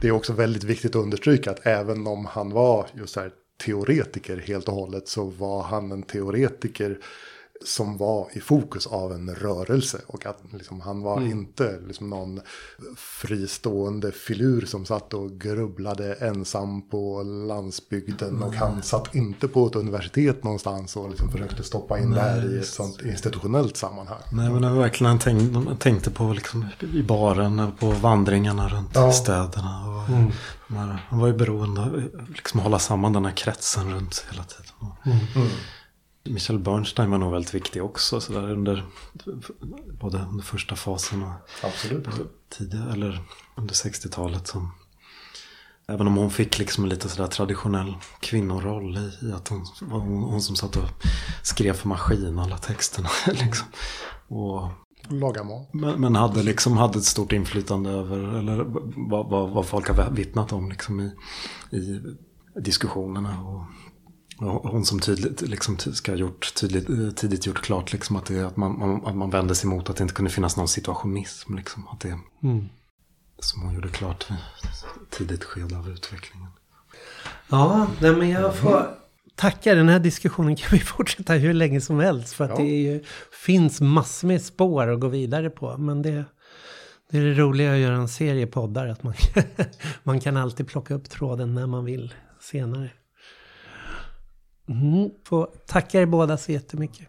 det är också väldigt viktigt att understryka att även om han var just här teoretiker helt och hållet så var han en teoretiker som var i fokus av en rörelse. Och att liksom, han var mm. inte liksom, någon fristående filur som satt och grubblade ensam på landsbygden. Mm. Och han satt inte på ett universitet någonstans och liksom försökte stoppa in Nej, där i ett sånt institutionellt sammanhang. Nej, men det var verkligen han tänkte, tänkte på liksom, i baren, på vandringarna runt ja. städerna. Och, mm. Han var ju beroende av liksom, att hålla samman den här kretsen runt hela tiden. Mm. Michel Bernstein var nog väldigt viktig också. Så där under både under första fasen och Absolut. tidigare, eller under 60-talet. Som, även om hon fick liksom en lite sådär traditionell kvinnoroll i, i att hon var hon, hon, som satt och skrev för maskin alla texterna. <laughs> liksom. och, Laga mat. Men, men, hade liksom hade ett stort inflytande över eller vad, vad, vad folk har vittnat om liksom i, i diskussionerna. Och, hon som tydligt, liksom, ska ha gjort, tydligt, eh, tidigt gjort klart liksom, att, det, att, man, man, att man vände sig mot att det inte kunde finnas någon situationism. Liksom, att det, mm. Som hon gjorde klart tidigt skede av utvecklingen. Ja, nej, men jag får tacka. Den här diskussionen kan vi <laughs> fortsätta hur länge som helst. För att ja. det ju, finns massor med spår att gå vidare på. Men det, det är det roliga att göra en serie poddar. Att man, <laughs> man kan alltid plocka upp tråden när man vill senare. Mm. Får tacka er båda så jättemycket.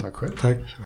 Tack själv. Tack.